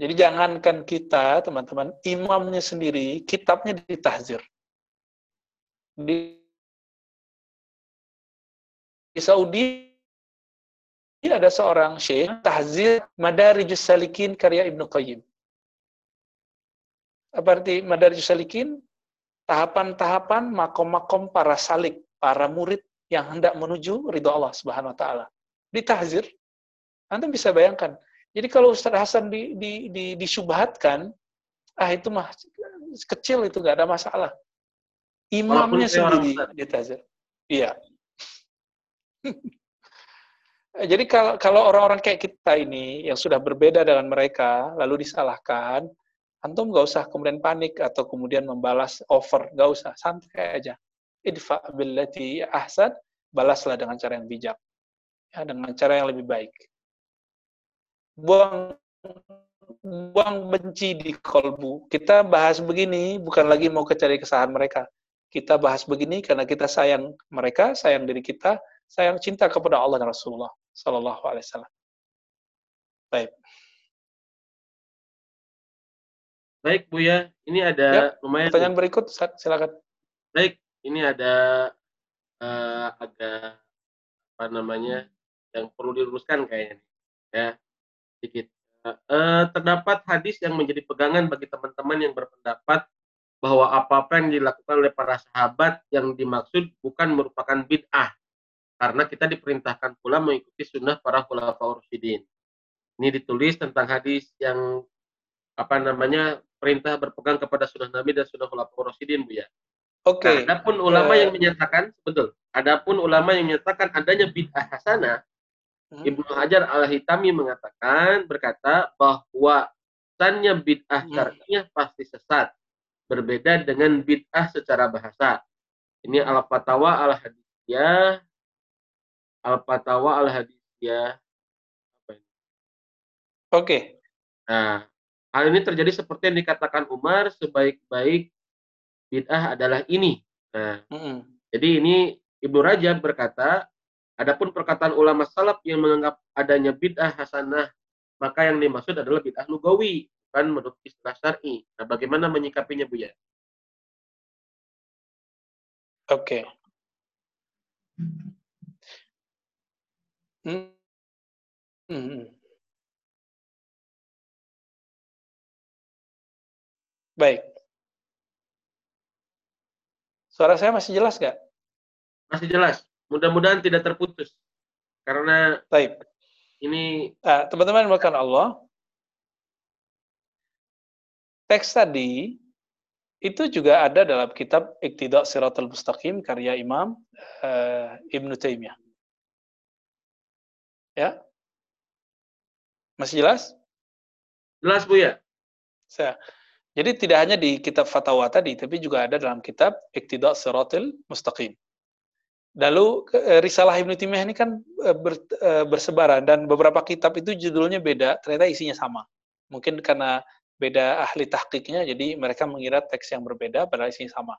Jadi jangankan kita, teman-teman, imamnya sendiri, kitabnya ditahzir. Di, di Saudi ada seorang syekh tahzir Madarijus Salikin karya Ibnu Qayyim. Apa arti Madarijus Salikin? Tahapan-tahapan makom-makom para salik, para murid yang hendak menuju ridho Allah Subhanahu wa taala. Ditahzir. Anda bisa bayangkan. Jadi kalau Ustaz Hasan di, di, di, disubhatkan, ah itu mah kecil itu nggak ada masalah. Imamnya sendiri ditahzir. Iya. Eh, jadi kalau kalau orang-orang kayak kita ini yang sudah berbeda dengan mereka lalu disalahkan, antum nggak usah kemudian panik atau kemudian membalas over, nggak usah, santai aja. Idfa billati ahsan, balaslah dengan cara yang bijak. Ya, dengan cara yang lebih baik. Buang buang benci di kolbu. Kita bahas begini bukan lagi mau kecari kesalahan mereka. Kita bahas begini karena kita sayang mereka, sayang diri kita, sayang cinta kepada Allah dan Rasulullah. Sallallahu Alaihi Wasallam. Baik. Baik Bu ya, ini ada ya, lumayan. Pertanyaan berikut, silakan. Baik, ini ada uh, agak apa namanya yang perlu diluruskan kayaknya, ya sedikit. Uh, terdapat hadis yang menjadi pegangan bagi teman-teman yang berpendapat bahwa apa-apa yang dilakukan oleh para sahabat yang dimaksud bukan merupakan bid'ah karena kita diperintahkan pula mengikuti sunnah para khulafaur rasyidin. Ini ditulis tentang hadis yang apa namanya perintah berpegang kepada sunnah Nabi dan sunnah khulafaur rasyidin, Bu ya. Oke. Okay. Nah, adapun ulama uh, yang menyatakan betul. Adapun ulama yang menyatakan adanya bid'ah hasanah. Ibnu Hajar Al-Hitami mengatakan berkata bahwa sannya bid'ah hmm. syar'iyah pasti sesat. Berbeda dengan bid'ah secara bahasa. Ini Al-Fatawa Al-Hadithiyah Al-Fatawa Al-Hadithiyah apa ini? Oke. Okay. Nah, hal ini terjadi seperti yang dikatakan Umar sebaik-baik bid'ah adalah ini. Nah, mm -hmm. jadi ini Ibnu Rajab berkata, adapun perkataan ulama salaf yang menganggap adanya bid'ah hasanah, maka yang dimaksud adalah bid'ah lugawi, bukan menurut istilah syar'i. Nah, bagaimana menyikapinya, Bu ya? Oke. Okay. Hmm. Hmm. Baik. Suara saya masih jelas nggak? Masih jelas. Mudah-mudahan tidak terputus. Karena Baik. ini Nah, teman-teman makan Allah, teks tadi itu juga ada dalam kitab Iqtida Siratul Mustaqim karya Imam uh, Ibnu Taimiyah. Ya? Masih jelas? Jelas Bu ya? Saya. Jadi tidak hanya di kitab fatwa tadi, tapi juga ada dalam kitab Iqtida Siratul Mustaqim. Lalu eh, risalah Ibnu ini kan eh, ber, eh, bersebaran dan beberapa kitab itu judulnya beda, ternyata isinya sama. Mungkin karena beda ahli tahqiqnya, jadi mereka mengira teks yang berbeda padahal isinya sama.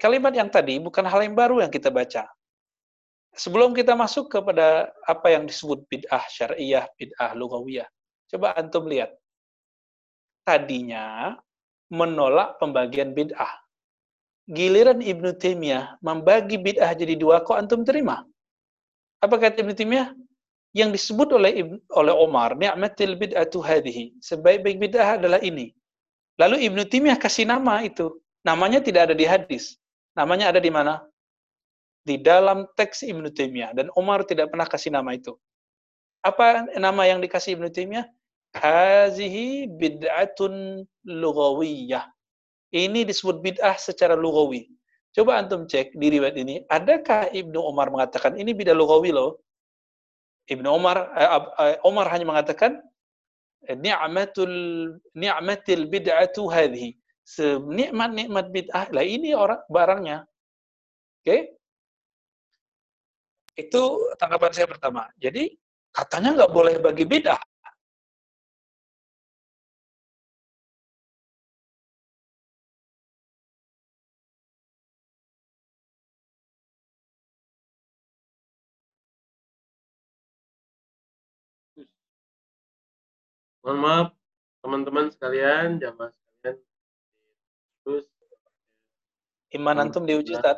Kalimat yang tadi bukan hal yang baru yang kita baca. Sebelum kita masuk kepada apa yang disebut bid'ah syariah, bid'ah lugawiyah, coba antum lihat tadinya menolak pembagian bid'ah. Giliran Ibnu Taimiyah membagi bid'ah jadi dua, kok antum terima? Apa kata Ibnu Taimiyah? Yang disebut oleh oleh Omar, ni'matil bid'atu hadhihi. Sebaik-baik bid'ah adalah ini. Lalu Ibnu Taimiyah kasih nama itu. Namanya tidak ada di hadis. Namanya ada di mana? Di dalam teks Ibnu Taimiyah dan Omar tidak pernah kasih nama itu. Apa nama yang dikasih Ibnu Taimiyah? hazihi bid'atun lughawiyah. Ini disebut bid'ah secara lugawi. Coba antum cek di riwayat ini, adakah Ibnu Umar mengatakan ini bid'ah lugawi loh? Ibnu Umar eh, eh, Umar hanya mengatakan ni'matul ni'matil bid'atu hadhihi. Nikmat-nikmat bid'ah lah ini orang barangnya. Oke? Okay? Itu tanggapan saya pertama. Jadi katanya nggak boleh bagi bid'ah. Mohon maaf teman-teman sekalian, jamaah sekalian. Terus iman antum diuji, Ustaz.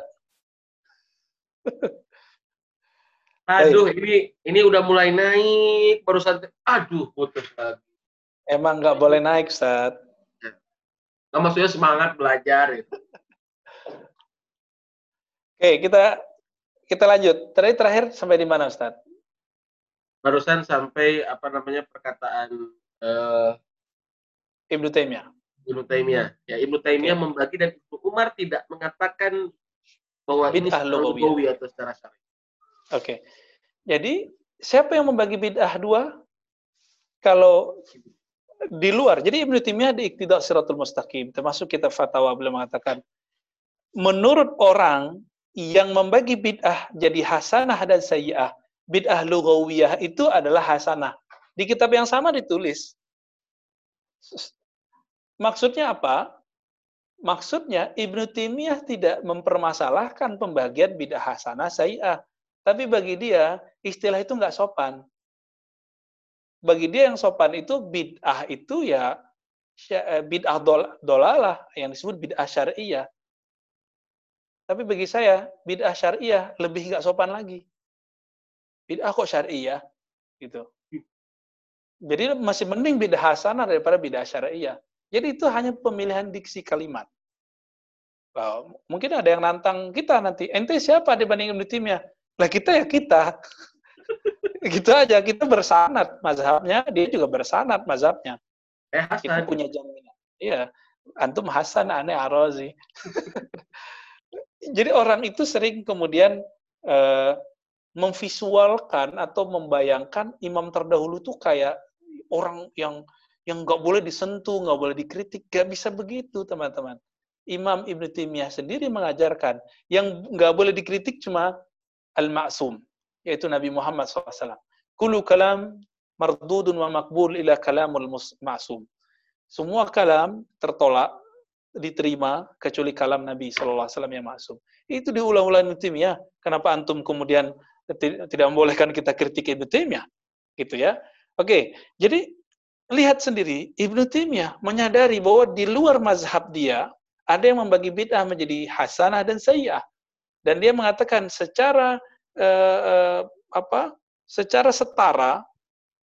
Aduh, ini ini udah mulai naik, barusan aduh putus lagi. Emang nggak boleh naik, Ustaz. Nah, maksudnya semangat belajar itu. Oke, kita kita lanjut. Terakhir terakhir sampai di mana, Ustaz? Barusan sampai apa namanya perkataan uh, Ibnu Taimiyah. Ibnu Taimiyah. Ya, Ibnu Taimiyah okay. membagi dan Ibnu Umar tidak mengatakan bahwa bid'ah lugawi atau secara syar'i. Oke. Okay. Jadi, siapa yang membagi bid'ah dua? Kalau di luar. Jadi Ibnu Taimiyah di Iqtida Siratul Mustaqim, termasuk kita fatwa beliau mengatakan menurut orang yang membagi bid'ah jadi hasanah dan sayyi'ah, bid'ah lugawiyah itu adalah hasanah. Di kitab yang sama ditulis. Maksudnya apa? Maksudnya Ibnu Taimiyah tidak mempermasalahkan pembagian bid'ah hasanah sayi'ah. Tapi bagi dia, istilah itu nggak sopan. Bagi dia yang sopan itu bid'ah itu ya eh, bid'ah dolalah yang disebut bid'ah syariah. Tapi bagi saya, bid'ah syariah lebih nggak sopan lagi. Bid'ah kok syariah? Gitu. Jadi masih mending bidah hasanah daripada bidah syariah. Jadi itu hanya pemilihan diksi kalimat. Wow, mungkin ada yang nantang kita nanti. Ente siapa dibanding Ibnu Taimiyah? Lah kita ya kita. gitu aja, kita bersanat mazhabnya, dia juga bersanat mazhabnya. Eh, Hasan. Kita punya jaminan. Iya. Antum Hasan aneh Arozi. Jadi orang itu sering kemudian uh, memvisualkan atau membayangkan imam terdahulu tuh kayak orang yang yang nggak boleh disentuh, nggak boleh dikritik, nggak bisa begitu teman-teman. Imam Ibn Taimiyah sendiri mengajarkan yang nggak boleh dikritik cuma al-ma'sum, yaitu Nabi Muhammad SAW. Kulu kalam mardudun wa makbul ila kalamul ma'sum. Semua kalam tertolak, diterima, kecuali kalam Nabi SAW yang ma'sum. Itu diulang-ulang Ibn Taimiyah. Kenapa antum kemudian tidak membolehkan kita kritik Ibn Taimiyah? Gitu ya. Oke, jadi lihat sendiri Ibnu Taimiyah menyadari bahwa di luar mazhab dia ada yang membagi bid'ah menjadi hasanah dan sayyi'ah. Dan dia mengatakan secara uh, uh, apa secara setara,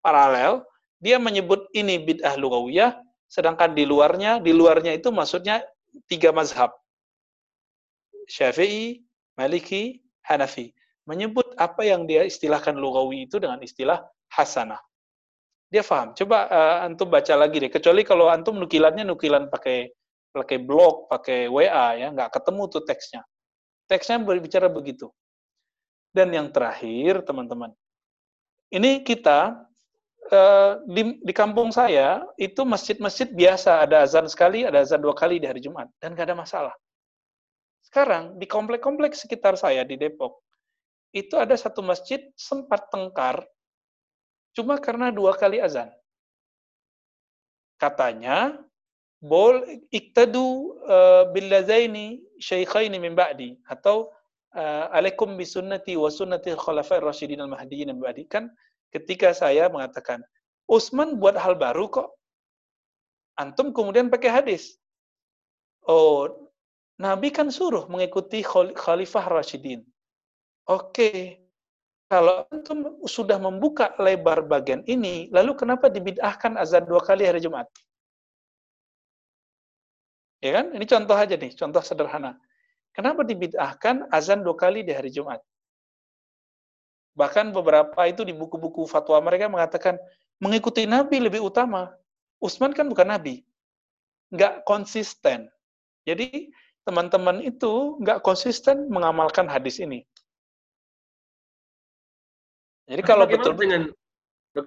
paralel, dia menyebut ini bid'ah lugawiyah, sedangkan di luarnya, di luarnya itu maksudnya tiga mazhab. Syafi'i, Maliki, Hanafi. Menyebut apa yang dia istilahkan lugawi itu dengan istilah hasanah. Dia faham. Coba uh, antum baca lagi deh. Kecuali kalau antum nukilannya nukilan pakai pakai blog, pakai WA ya, nggak ketemu tuh teksnya. Teksnya berbicara begitu. Dan yang terakhir, teman-teman, ini kita uh, di, di kampung saya itu masjid-masjid biasa ada azan sekali, ada azan dua kali di hari Jumat dan nggak ada masalah. Sekarang di komplek-komplek sekitar saya di Depok itu ada satu masjid sempat tengkar cuma karena dua kali azan. Katanya bol iktadu uh, billazaini syaikhaini min ba'di. Atau uh, alaikum bisunnati wa sunnati khulafai rasyidin al-mahdiyyin min ba'di. Kan ketika saya mengatakan Utsman buat hal baru kok? Antum kemudian pakai hadis. Oh Nabi kan suruh mengikuti khalifah Rasyidin. Oke, kalau antum sudah membuka lebar bagian ini, lalu kenapa dibid'ahkan azan dua kali hari Jumat? Ya kan? Ini contoh aja nih, contoh sederhana. Kenapa dibid'ahkan azan dua kali di hari Jumat? Bahkan beberapa itu di buku-buku fatwa mereka mengatakan mengikuti Nabi lebih utama. Utsman kan bukan Nabi. Nggak konsisten. Jadi teman-teman itu nggak konsisten mengamalkan hadis ini. Jadi kalau betul dengan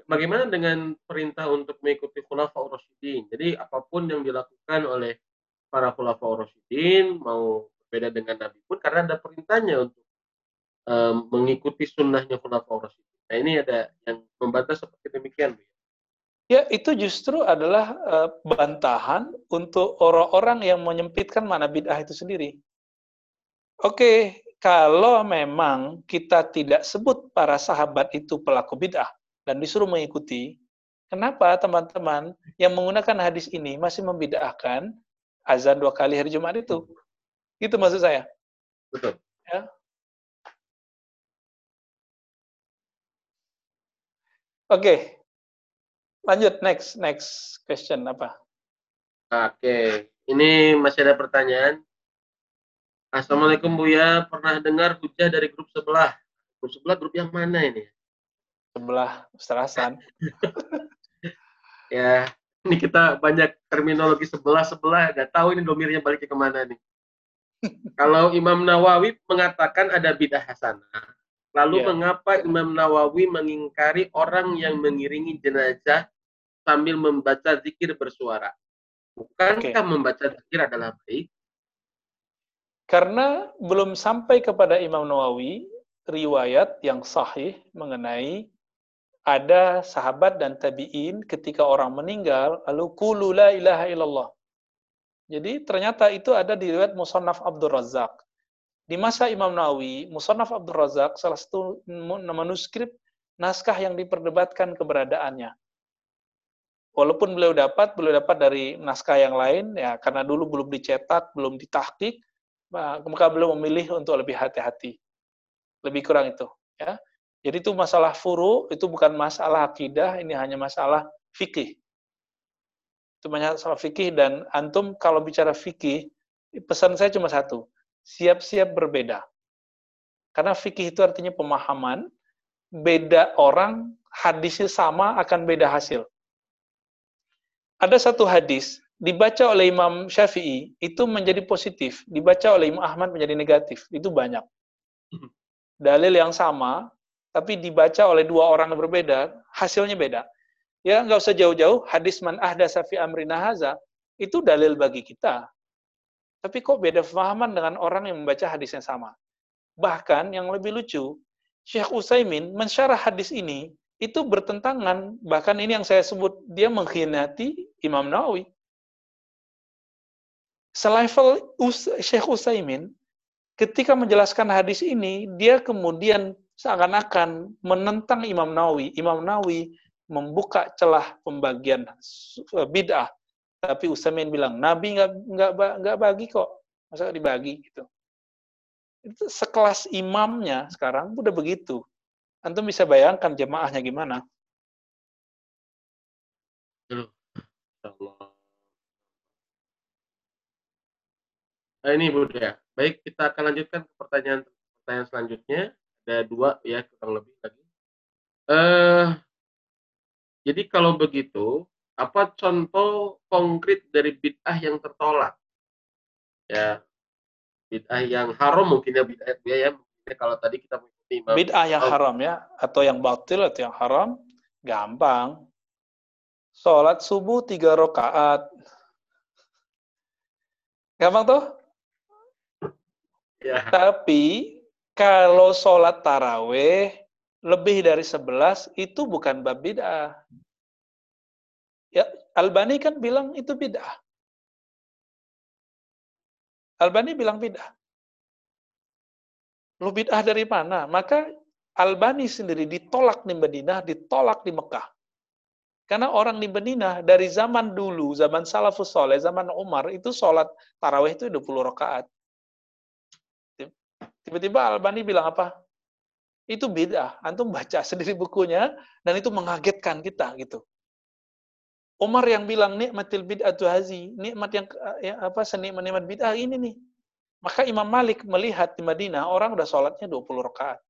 bagaimana dengan perintah untuk mengikuti khulafa Rasyidin? Jadi apa pun yang dilakukan oleh para khulafa Rasyidin mau berbeda dengan Nabi pun karena ada perintahnya untuk um, mengikuti sunnahnya khulafa Rasyidin. Nah ini ada yang membantah seperti demikian. Ya itu justru adalah uh, bantahan untuk orang-orang yang menyempitkan mana bid'ah itu sendiri. Oke, kalau memang kita tidak sebut para sahabat itu pelaku bid'ah dan disuruh mengikuti, kenapa teman-teman yang menggunakan hadis ini masih membid'ahkan azan dua kali hari Jumat itu. Itu maksud saya. Betul. Ya. Oke. Okay. Lanjut next next question apa? Oke, okay. ini masih ada pertanyaan. Assalamualaikum Buya, pernah dengar hujah dari grup sebelah? Grup sebelah grup yang mana ini? Sebelah Ustaz ya, ini kita banyak terminologi sebelah-sebelah, nggak tahu ini domirnya baliknya ke mana nih. Kalau Imam Nawawi mengatakan ada bidah hasanah, lalu yeah. mengapa Imam Nawawi mengingkari orang yang mengiringi jenazah sambil membaca zikir bersuara? Bukankah okay. membaca zikir adalah baik? Karena belum sampai kepada Imam Nawawi riwayat yang sahih mengenai ada sahabat dan tabi'in ketika orang meninggal, lalu kulu la ilaha illallah. Jadi ternyata itu ada di riwayat Musannaf Abdul Razak. Di masa Imam Nawawi, Musannaf Abdul Razak salah satu manuskrip naskah yang diperdebatkan keberadaannya. Walaupun beliau dapat, beliau dapat dari naskah yang lain, ya karena dulu belum dicetak, belum ditahkik, maka beliau memilih untuk lebih hati-hati. Lebih kurang itu. Ya. Jadi itu masalah furu, itu bukan masalah akidah, ini hanya masalah fikih. Itu masalah fikih dan antum kalau bicara fikih, pesan saya cuma satu, siap-siap berbeda. Karena fikih itu artinya pemahaman, beda orang, hadisnya sama akan beda hasil. Ada satu hadis, dibaca oleh Imam Syafi'i, itu menjadi positif. Dibaca oleh Imam Ahmad menjadi negatif. Itu banyak. Dalil yang sama, tapi dibaca oleh dua orang yang berbeda, hasilnya beda. Ya, nggak usah jauh-jauh, hadis man ahda safi amrina haza, itu dalil bagi kita. Tapi kok beda pemahaman dengan orang yang membaca hadis yang sama. Bahkan yang lebih lucu, Syekh Utsaimin mensyarah hadis ini itu bertentangan, bahkan ini yang saya sebut dia mengkhianati Imam Nawawi. Selevel Syekh Utsaimin ketika menjelaskan hadis ini, dia kemudian seakan-akan menentang Imam Nawawi. Imam Nawawi membuka celah pembagian eh, bid'ah. Tapi Utsaimin bilang, Nabi nggak nggak nggak bagi kok, masa dibagi gitu. Itu sekelas imamnya sekarang udah begitu. Antum bisa bayangkan jemaahnya gimana? Nah, ini Bu ya. Baik, kita akan lanjutkan ke pertanyaan pertanyaan selanjutnya. Ada dua ya, kurang lebih lagi. Eh, jadi kalau begitu, apa contoh konkret dari bid'ah yang tertolak? Ya, bid'ah yang haram mungkin ya bid'ah ya, ya. Mungkin kalau tadi kita mengikuti Bid'ah yang haram ya, atau yang batil atau yang haram, gampang. Sholat subuh tiga rakaat. Gampang tuh? Ya. Tapi kalau sholat taraweh lebih dari 11 itu bukan bab bid'ah. Ya, Albani kan bilang itu bid'ah. Albani bilang bid'ah. Lu bid'ah dari mana? Maka Albani sendiri ditolak di Madinah, ditolak di Mekah. Karena orang di Madinah dari zaman dulu, zaman salafus soleh, zaman Umar, itu sholat taraweh itu 20 rakaat. Tiba-tiba Albani bilang apa? Itu beda. Antum baca sendiri bukunya dan itu mengagetkan kita gitu. Umar yang bilang nikmatil bid'atu hazi, nikmat yang ya, apa senikmat nikmat bid'ah ini nih. Maka Imam Malik melihat di Madinah orang udah sholatnya 20 rakaat.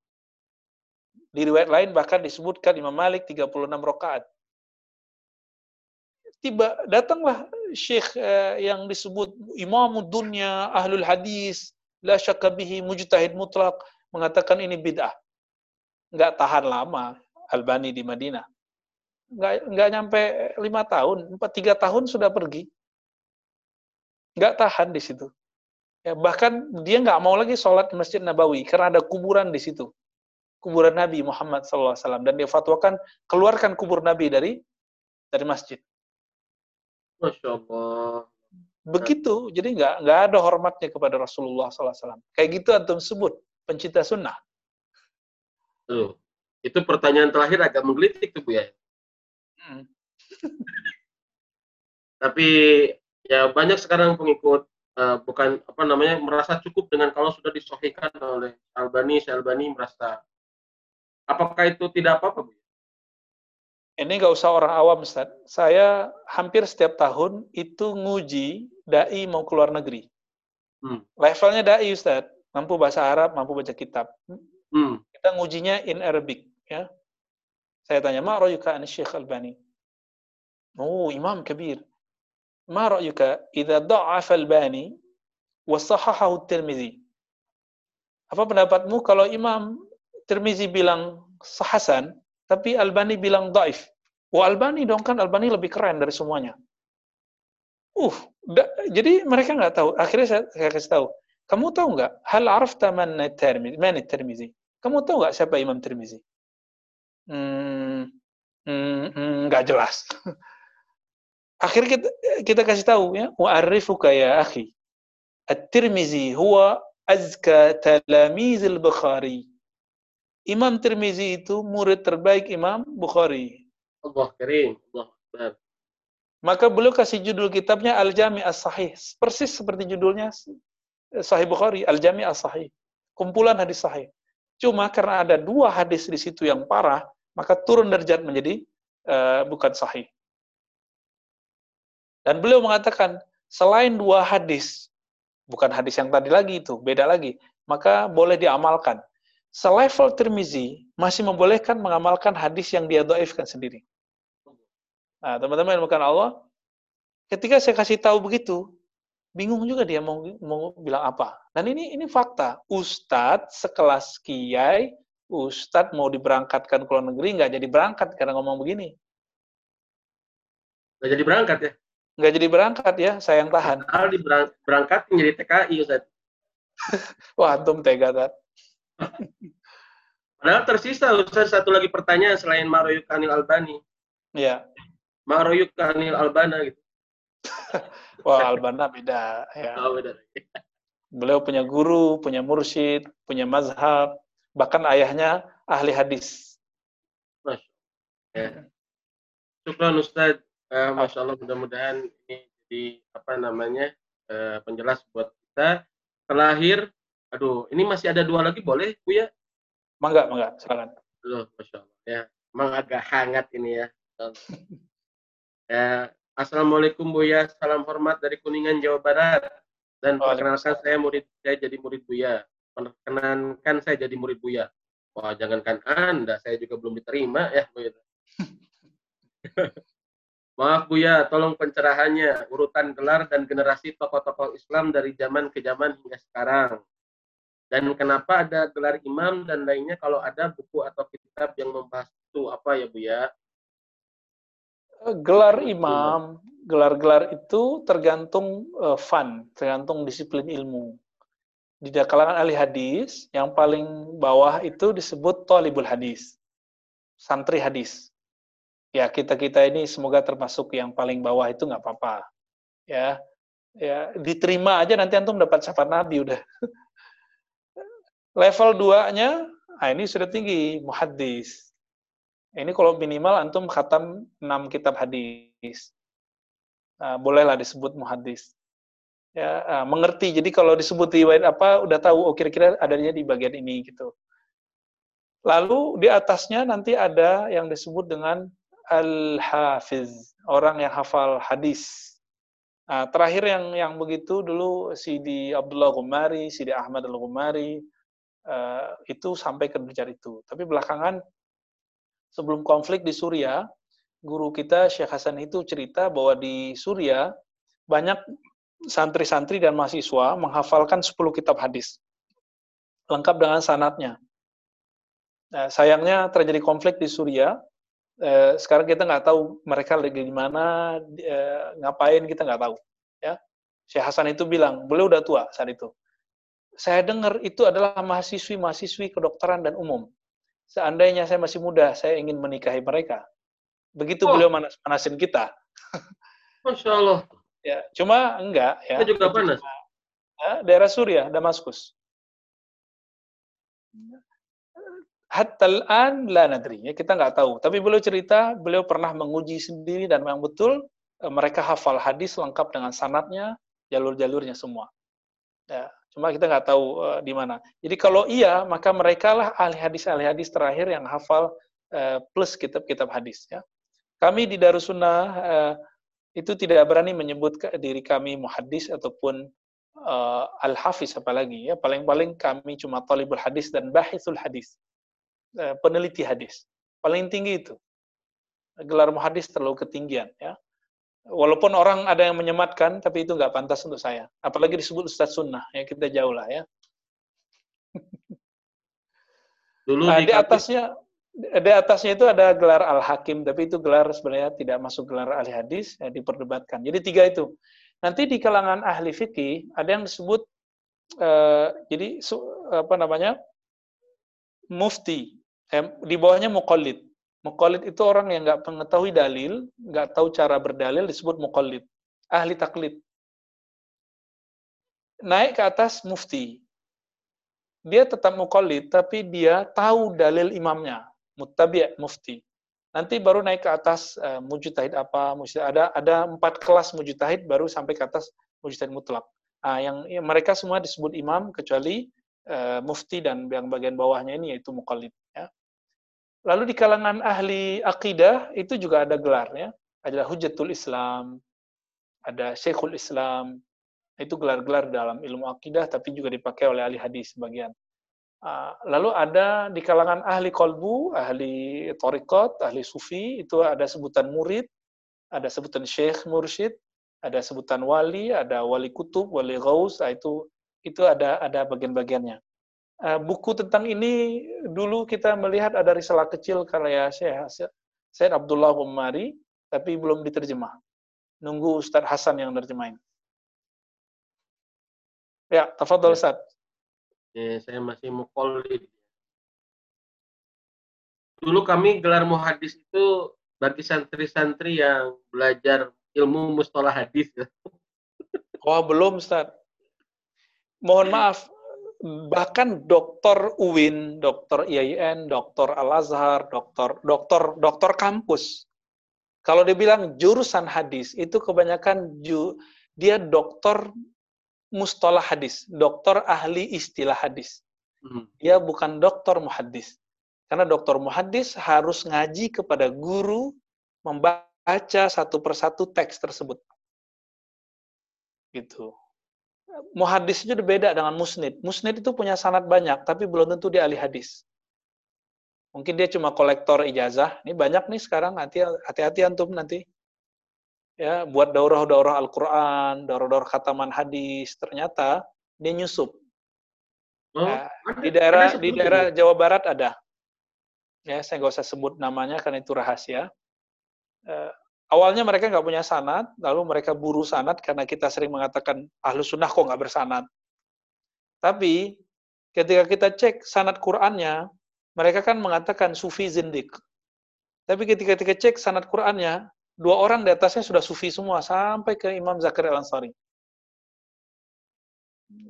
Di riwayat lain bahkan disebutkan Imam Malik 36 rakaat. Tiba datanglah syekh eh, yang disebut Imam Dunya, Ahlul Hadis, la syakka bihi mujtahid mutlak mengatakan ini bid'ah. Enggak tahan lama Albani di Madinah. Enggak enggak nyampe lima tahun, empat tiga tahun sudah pergi. Enggak tahan di situ. Ya, bahkan dia nggak mau lagi sholat di Masjid Nabawi karena ada kuburan di situ. Kuburan Nabi Muhammad SAW. Dan dia fatwakan, keluarkan kubur Nabi dari dari masjid. Masya Allah. Begitu, jadi nggak nggak ada hormatnya kepada Rasulullah SAW. Kayak gitu antum sebut pencinta sunnah. Tuh. Itu pertanyaan terakhir agak menggelitik tuh Bu ya. Hmm. Tapi ya banyak sekarang pengikut uh, bukan apa namanya merasa cukup dengan kalau sudah disohikan oleh Albani, si Albani merasa apakah itu tidak apa-apa Bu? Ini nggak usah orang awam, Ustaz. Saya hampir setiap tahun itu nguji dai mau keluar negeri. Hmm. Levelnya dai, Ustaz. Mampu bahasa Arab, mampu baca kitab. Hmm. Kita ngujinya in Arabic. ya. Saya tanya, ma ra'yuka an Syekh Albani? Oh, imam kabir. Ma ra'yuka idza da'afa Albani wa sahahahu Tirmizi? Apa pendapatmu kalau Imam Tirmizi bilang hasan, tapi Albani bilang daif. Wah Albani dong kan Albani lebih keren dari semuanya. Uh, da, jadi mereka nggak tahu. Akhirnya saya, saya kasih tahu. Kamu tahu nggak? Hal arafta man termizi? Man termizi? Kamu tahu nggak siapa Imam Tirmizi? Hmm, hmm, hmm, nggak jelas. Akhirnya kita, kita kasih tahu ya. Wa'arifuka ya akhi. At-Tirmizi huwa azka talamiz al-Bukhari. Imam Tirmizi itu murid terbaik Imam Bukhari. Allah karim. Allah Akbar. Maka beliau kasih judul kitabnya Al-Jami As-Sahih. Persis seperti judulnya Sahih Bukhari, Al-Jami As-Sahih. Kumpulan hadis sahih. Cuma karena ada dua hadis di situ yang parah, maka turun derajat menjadi uh, bukan sahih. Dan beliau mengatakan, selain dua hadis, bukan hadis yang tadi lagi itu, beda lagi, maka boleh diamalkan selevel Tirmizi masih membolehkan mengamalkan hadis yang dia doifkan sendiri. Nah, teman-teman bukan Allah, ketika saya kasih tahu begitu, bingung juga dia mau mau bilang apa. Dan ini ini fakta. Ustadz sekelas kiai, Ustadz mau diberangkatkan ke luar negeri nggak jadi berangkat karena ngomong begini. Nggak jadi berangkat ya? Nggak jadi berangkat ya, saya yang tahan. Kalau diberangkat jadi TKI Ustadz. Wah, antum tega, Tat. Padahal tersisa Ustaz satu lagi pertanyaan selain Maroyuk Kanil Albani. Iya. Maroyuk Kanil Albana gitu. Wah, Albana beda ya. Oh, beda. Beliau punya guru, punya mursyid, punya mazhab, bahkan ayahnya ahli hadis. Masya. Ya. Syukran Ustaz. Uh, Masya Allah mudah-mudahan ini jadi apa namanya uh, penjelas buat kita. Terakhir Aduh, ini masih ada dua lagi boleh, Bu ya? Mangga, mangga, silakan. Loh, Masya Allah. Ya, emang agak hangat ini ya. ya. Assalamualaikum Buya, salam hormat dari Kuningan, Jawa Barat. Dan perkenalkan saya murid saya jadi murid Buya. Perkenankan saya jadi murid Buya. Wah, jangankan Anda, saya juga belum diterima ya, Buya. Maaf Buya, tolong pencerahannya, urutan gelar dan generasi tokoh-tokoh Islam dari zaman ke zaman hingga sekarang. Dan kenapa ada gelar imam dan lainnya kalau ada buku atau kitab yang membahas itu apa ya Bu ya? Gelar imam, gelar-gelar itu tergantung uh, fun, tergantung disiplin ilmu. Di kalangan ahli hadis, yang paling bawah itu disebut tolibul hadis, santri hadis. Ya kita kita ini semoga termasuk yang paling bawah itu nggak apa-apa. Ya, ya diterima aja nanti antum dapat syafaat Nabi udah. Level 2-nya, nah ini sudah tinggi, muhaddis. Ini kalau minimal antum khatam 6 kitab hadis. Nah, bolehlah disebut muhaddis. Ya, uh, mengerti. Jadi kalau disebut riwayat apa, udah tahu, oh kira-kira adanya di bagian ini gitu. Lalu di atasnya nanti ada yang disebut dengan al-hafiz, orang yang hafal hadis. Nah, terakhir yang yang begitu dulu Sidi Abdullah Gumari, Sidi Ahmad Al-Gumari, uh, itu sampai ke derajat itu. Tapi belakangan sebelum konflik di Suriah, guru kita Syekh Hasan itu cerita bahwa di Suriah banyak santri-santri dan mahasiswa menghafalkan 10 kitab hadis. Lengkap dengan sanatnya. Nah, sayangnya terjadi konflik di Suriah. Eh, sekarang kita nggak tahu mereka lagi di mana, eh, ngapain kita nggak tahu. Ya, Syekh Hasan itu bilang, beliau udah tua saat itu saya dengar itu adalah mahasiswi-mahasiswi kedokteran dan umum. Seandainya saya masih muda, saya ingin menikahi mereka. Begitu oh. beliau manas-manasin kita. Masya Allah. Ya, cuma enggak ya. Kita juga panas. Ya, daerah Suriah, Damaskus. Hatta an la nadri. Ya, kita nggak tahu. Tapi beliau cerita, beliau pernah menguji sendiri dan memang betul eh, mereka hafal hadis lengkap dengan sanatnya, jalur-jalurnya semua. Ya, Cuma kita nggak tahu uh, di mana. Jadi kalau iya, maka mereka lah ahli hadis ahli hadis terakhir yang hafal uh, plus kitab-kitab hadis. Ya. Kami di Darussunnah uh, itu tidak berani menyebut diri kami muhadis ataupun uh, al-hafiz apalagi ya. Paling-paling kami cuma talibul hadis dan bahithul hadis. Uh, peneliti hadis. Paling tinggi itu. Gelar muhadis terlalu ketinggian ya. Walaupun orang ada yang menyematkan, tapi itu nggak pantas untuk saya. Apalagi disebut Ustaz Sunnah, ya kita jauh lah ya. Dulu nah, di, atasnya, di atasnya itu ada gelar Al-Hakim, tapi itu gelar sebenarnya tidak masuk gelar ahli hadis, ya, diperdebatkan. Jadi tiga itu. Nanti di kalangan ahli fikih ada yang disebut, uh, jadi apa namanya, mufti, eh, di bawahnya muqallid. Muqallid itu orang yang nggak mengetahui dalil, nggak tahu cara berdalil disebut muqallid. Ahli taklid. Naik ke atas mufti. Dia tetap muqallid, tapi dia tahu dalil imamnya. Muttabi' mufti. Nanti baru naik ke atas uh, mujtahid apa, mujtahid. ada ada empat kelas mujtahid baru sampai ke atas mujtahid mutlak. Nah, yang ya, mereka semua disebut imam kecuali uh, mufti dan yang bagian bawahnya ini yaitu muqallid. Ya. Lalu di kalangan ahli akidah itu juga ada gelarnya. Ada Hujatul Islam, ada Syekhul Islam. Itu gelar-gelar dalam ilmu akidah tapi juga dipakai oleh ahli hadis sebagian. Ah, lalu ada di kalangan ahli kolbu, ahli torikot, ahli sufi, itu ada sebutan murid, ada sebutan syekh mursyid, ada sebutan wali, ada wali kutub, wali gaus, ah, itu itu ada ada bagian-bagiannya. Eh, buku tentang ini dulu kita melihat ada risalah kecil karya Syekh Syed Abdullah Umari, tapi belum diterjemah. Nunggu Ustadz Hasan yang terjemahin. Ya, tafadhol ya. Ustaz. Ya, saya masih mukolid. Dulu kami gelar muhadis itu bagi santri-santri yang belajar ilmu mustalah hadis. Oh, belum Ustaz. Mohon maaf, bahkan dokter UIN, dokter IAIN, dokter Al-Azhar, dokter dokter dokter kampus. Kalau dibilang jurusan hadis, itu kebanyakan ju, dia dokter mustalah hadis, dokter ahli istilah hadis. Hmm. Dia bukan dokter muhadis. Karena dokter muhaddis harus ngaji kepada guru membaca satu persatu teks tersebut. Gitu. Muhaddis itu beda dengan musnid. Musnid itu punya sanat banyak, tapi belum tentu dia ahli hadis. Mungkin dia cuma kolektor ijazah. Ini banyak nih sekarang, hati-hati antum nanti. Ya, buat daurah-daurah Al-Quran, daurah-daurah khataman hadis. Ternyata dia nyusup. Oh, ya, di daerah di daerah Jawa Barat ada. Ya, saya nggak usah sebut namanya karena itu rahasia. Uh, awalnya mereka nggak punya sanat, lalu mereka buru sanat karena kita sering mengatakan ahlu sunnah kok nggak bersanat. Tapi ketika kita cek sanat Qurannya, mereka kan mengatakan sufi zindik. Tapi ketika kita cek sanat Qurannya, dua orang di atasnya sudah sufi semua sampai ke Imam Zakaria Al-Ansari.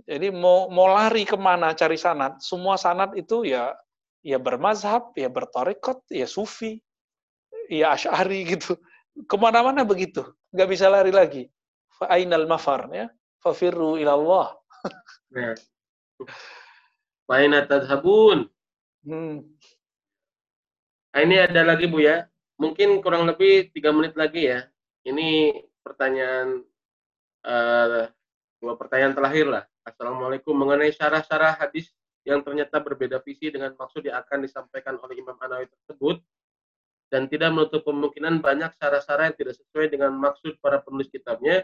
Jadi mau mau lari ke mana cari sanat, semua sanat itu ya ya bermazhab, ya bertorikot, ya sufi, ya asyari gitu. Ke mana-mana begitu, nggak bisa lari lagi. Fa'ainal mafar, ya. Fafirru ilallah. Ya. Fa'ina tadhabun. Hmm. Nah, ini ada lagi Bu ya. Mungkin kurang lebih tiga menit lagi ya. Ini pertanyaan uh, dua pertanyaan terakhir lah. Assalamualaikum mengenai syarah-syarah hadis yang ternyata berbeda visi dengan maksud yang akan disampaikan oleh Imam Anawi tersebut dan tidak menutup kemungkinan banyak syarah-syarah yang tidak sesuai dengan maksud para penulis kitabnya.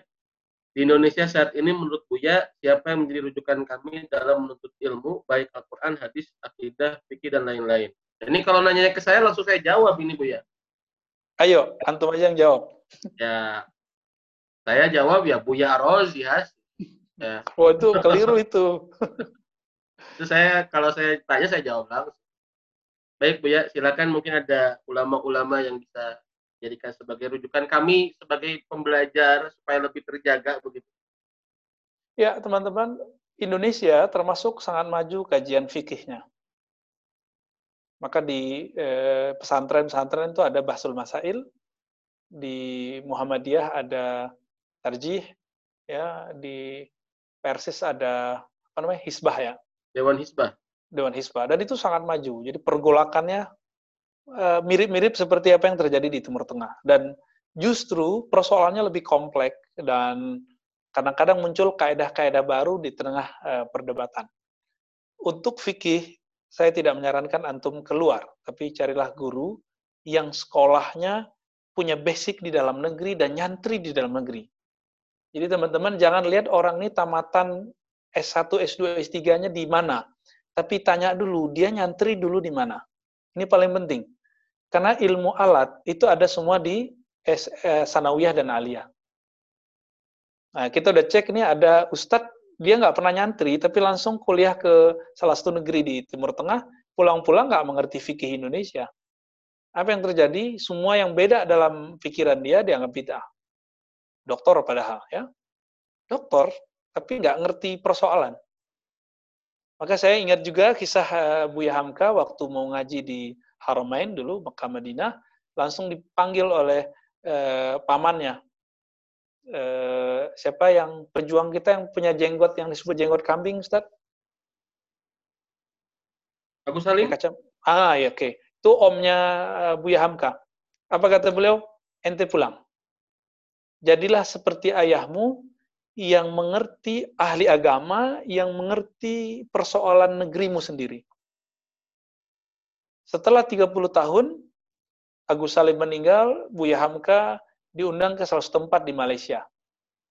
Di Indonesia saat ini menurut Buya, siapa yang menjadi rujukan kami dalam menuntut ilmu, baik Al-Quran, hadis, akidah, fikih, dan lain-lain. Ini kalau nanya ke saya, langsung saya jawab ini Buya. Ayo, antum aja yang jawab. Ya, saya jawab ya Buya Rozi Has. Ya. Oh itu keliru itu. itu saya kalau saya tanya saya jawab langsung. Baik Bu ya, silakan mungkin ada ulama-ulama yang bisa jadikan sebagai rujukan kami sebagai pembelajar supaya lebih terjaga begitu. Ya, teman-teman, Indonesia termasuk sangat maju kajian fikihnya. Maka di eh, pesantren-pesantren itu ada Bahsul Masail, di Muhammadiyah ada Tarjih, ya di Persis ada apa namanya Hisbah ya. Dewan Hisbah. Dewan Hisbah. Dan itu sangat maju. Jadi pergolakannya uh, mirip-mirip seperti apa yang terjadi di Timur Tengah. Dan justru persoalannya lebih kompleks dan kadang-kadang muncul kaedah-kaedah baru di tengah uh, perdebatan. Untuk fikih, saya tidak menyarankan antum keluar, tapi carilah guru yang sekolahnya punya basic di dalam negeri dan nyantri di dalam negeri. Jadi teman-teman jangan lihat orang ini tamatan S1, S2, S3-nya di mana. Tapi tanya dulu, dia nyantri dulu di mana. Ini paling penting. Karena ilmu alat itu ada semua di eh, Sanawiyah dan Aliyah. Nah, kita udah cek ini ada Ustadz, dia nggak pernah nyantri, tapi langsung kuliah ke salah satu negeri di Timur Tengah, pulang-pulang nggak mengerti fikih Indonesia. Apa yang terjadi? Semua yang beda dalam pikiran dia dianggap bid'ah doktor padahal ya doktor tapi nggak ngerti persoalan maka saya ingat juga kisah uh, Buya Hamka waktu mau ngaji di Haramain dulu Mekah Madinah langsung dipanggil oleh uh, pamannya. Uh, siapa yang pejuang kita yang punya jenggot yang disebut jenggot kambing Ustaz? Agus Salim? Kacam. ah ya oke. Okay. itu omnya uh, Buya Hamka apa kata beliau? Ente pulang. Jadilah seperti ayahmu yang mengerti ahli agama, yang mengerti persoalan negerimu sendiri. Setelah 30 tahun, Agus Salim meninggal, Buya Hamka diundang ke salah satu tempat di Malaysia.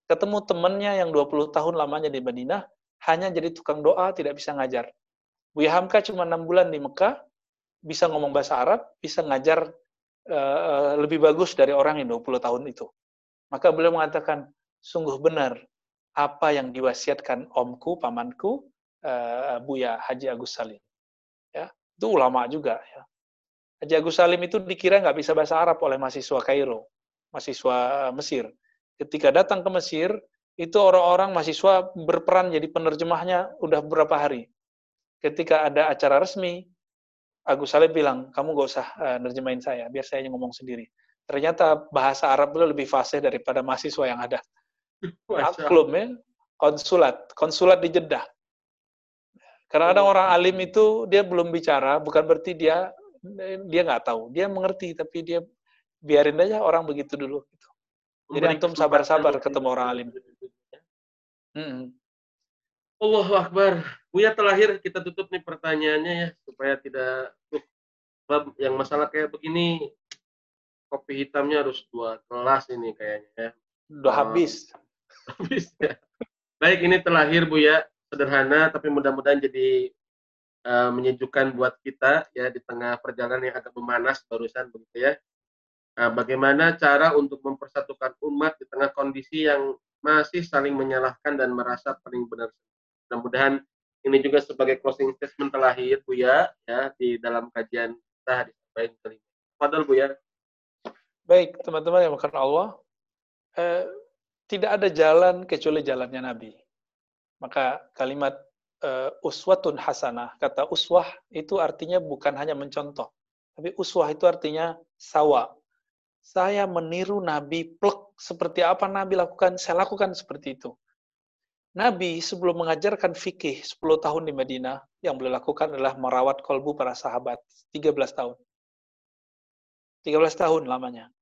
Ketemu temannya yang 20 tahun lamanya di Madinah, hanya jadi tukang doa, tidak bisa ngajar. Buya Hamka cuma 6 bulan di Mekah, bisa ngomong bahasa Arab, bisa ngajar uh, lebih bagus dari orang yang 20 tahun itu. Maka beliau mengatakan, sungguh benar apa yang diwasiatkan omku, pamanku, uh, Buya Haji Agus Salim. Ya, itu ulama juga. Ya. Haji Agus Salim itu dikira nggak bisa bahasa Arab oleh mahasiswa Kairo, mahasiswa Mesir. Ketika datang ke Mesir, itu orang-orang mahasiswa berperan jadi penerjemahnya udah beberapa hari. Ketika ada acara resmi, Agus Salim bilang, kamu gak usah uh, nerjemahin saya, biar saya ngomong sendiri ternyata bahasa Arab itu lebih fasih daripada mahasiswa yang ada. Maklum ya, konsulat, konsulat di Jeddah. Karena ada orang alim itu dia belum bicara, bukan berarti dia dia nggak tahu. Dia mengerti tapi dia biarin aja orang begitu dulu gitu. jadi antum sabar-sabar ketemu orang alim. hmm. Allahu Akbar. Buya terakhir kita tutup nih pertanyaannya ya supaya tidak uh, yang masalah kayak begini kopi hitamnya harus dua gelas ini kayaknya ya. Udah habis habis ya baik ini terakhir Bu ya sederhana tapi mudah-mudahan jadi uh, menyejukkan buat kita ya di tengah perjalanan yang agak memanas barusan begitu ya. Nah, bagaimana cara untuk mempersatukan umat di tengah kondisi yang masih saling menyalahkan dan merasa paling benar. Mudah-mudahan ini juga sebagai closing statement terakhir Bu ya, ya di dalam kajian kita hari kelima. Padahal Bu ya. Baik, teman-teman yang makan Allah, eh, tidak ada jalan kecuali jalannya Nabi. Maka kalimat uh, uswatun hasanah, kata uswah itu artinya bukan hanya mencontoh, tapi uswah itu artinya sawa. Saya meniru Nabi plek seperti apa Nabi lakukan, saya lakukan seperti itu. Nabi sebelum mengajarkan fikih 10 tahun di Madinah, yang beliau lakukan adalah merawat kolbu para sahabat 13 tahun. 13 tahun lamanya.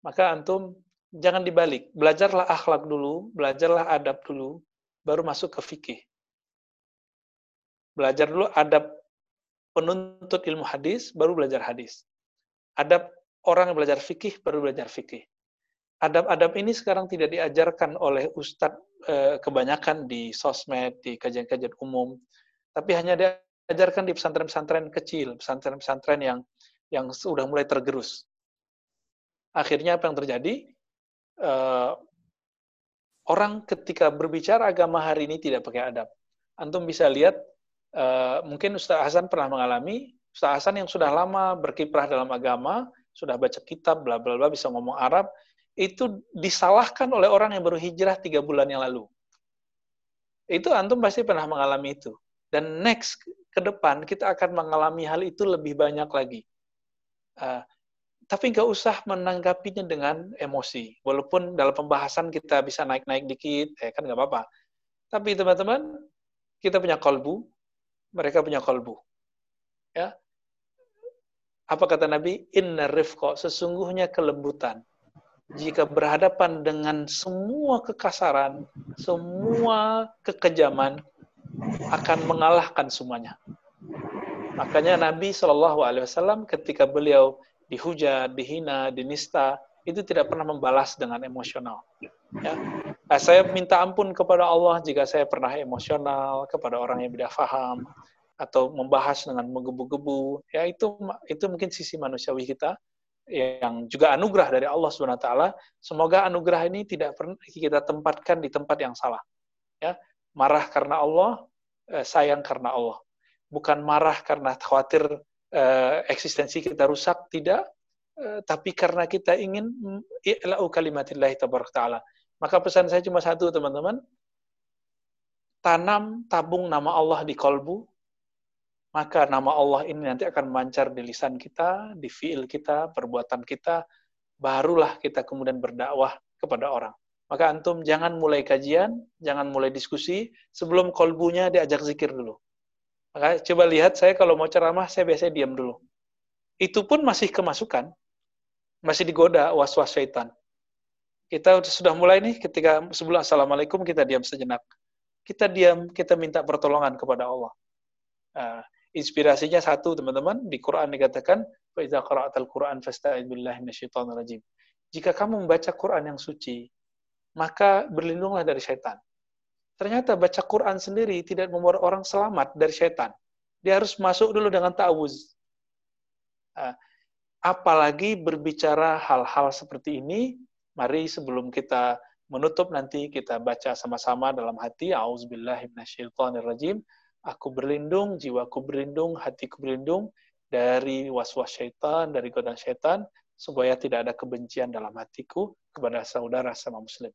Maka antum jangan dibalik. Belajarlah akhlak dulu, belajarlah adab dulu, baru masuk ke fikih. Belajar dulu adab penuntut ilmu hadis, baru belajar hadis. Adab orang yang belajar fikih, baru belajar fikih. Adab-adab ini sekarang tidak diajarkan oleh ustadz eh, kebanyakan di sosmed, di kajian-kajian umum, tapi hanya diajarkan di pesantren-pesantren kecil, pesantren-pesantren yang yang sudah mulai tergerus. Akhirnya apa yang terjadi? Eh, orang ketika berbicara agama hari ini tidak pakai adab. Antum bisa lihat, uh, mungkin Ustaz Hasan pernah mengalami, Ustaz Hasan yang sudah lama berkiprah dalam agama, sudah baca kitab, bla bla bla, bisa ngomong Arab, itu disalahkan oleh orang yang baru hijrah tiga bulan yang lalu. Itu antum pasti pernah mengalami itu. Dan next ke depan kita akan mengalami hal itu lebih banyak lagi. Uh, tapi nggak usah menanggapinya dengan emosi. Walaupun dalam pembahasan kita bisa naik-naik dikit, ya kan nggak apa-apa. Tapi teman-teman, kita punya kolbu, mereka punya kolbu. Ya, apa kata Nabi? Inna rifqa, sesungguhnya kelembutan. Jika berhadapan dengan semua kekasaran, semua kekejaman, akan mengalahkan semuanya. Makanya Nabi Shallallahu Alaihi Wasallam ketika beliau dihujat, dihina, dinista, itu tidak pernah membalas dengan emosional. Ya. Nah, saya minta ampun kepada Allah jika saya pernah emosional kepada orang yang tidak faham atau membahas dengan menggebu-gebu. Ya itu itu mungkin sisi manusiawi kita yang juga anugerah dari Allah Subhanahu wa taala. Semoga anugerah ini tidak pernah kita tempatkan di tempat yang salah. Ya, marah karena Allah, eh, sayang karena Allah. Bukan marah karena khawatir uh, eksistensi kita rusak? Tidak. Uh, tapi karena kita ingin i'la'u kalimatillah taala. Maka pesan saya cuma satu teman-teman. Tanam tabung nama Allah di kolbu. Maka nama Allah ini nanti akan memancar di lisan kita, di fiil kita, perbuatan kita, barulah kita kemudian berdakwah kepada orang. Maka antum jangan mulai kajian, jangan mulai diskusi. Sebelum kolbunya diajak zikir dulu. Maka coba lihat saya kalau mau ceramah saya biasanya diam dulu. Itu pun masih kemasukan, masih digoda was-was syaitan. Kita sudah mulai nih ketika sebelum assalamualaikum kita diam sejenak. Kita diam, kita minta pertolongan kepada Allah. Uh, inspirasinya satu teman-teman di Quran dikatakan Faiza Quran rajim. Jika kamu membaca Quran yang suci, maka berlindunglah dari syaitan. Ternyata baca Quran sendiri tidak membuat orang selamat dari setan. Dia harus masuk dulu dengan ta'awuz. Apalagi berbicara hal-hal seperti ini, mari sebelum kita menutup nanti kita baca sama-sama dalam hati auzubillahiminasyaitonirrajim aku berlindung jiwaku berlindung hatiku berlindung dari was-was syaitan dari godaan syaitan supaya tidak ada kebencian dalam hatiku kepada saudara sama muslim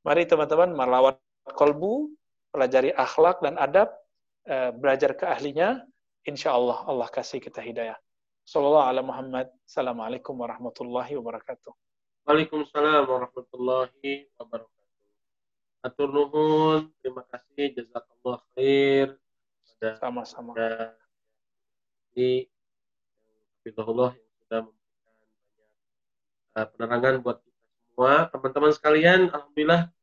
mari teman-teman melawat kolbu, pelajari akhlak dan adab, eh, belajar ke ahlinya, insya Allah Allah kasih kita hidayah. Sallallahu ala Muhammad. Assalamualaikum warahmatullahi wabarakatuh. Waalaikumsalam warahmatullahi wabarakatuh. Atur nuhun, terima kasih, jazakallah khair. Sama-sama. Di Hafizahullah yang sudah memberikan banyak uh, penerangan buat kita semua. Teman-teman sekalian, Alhamdulillah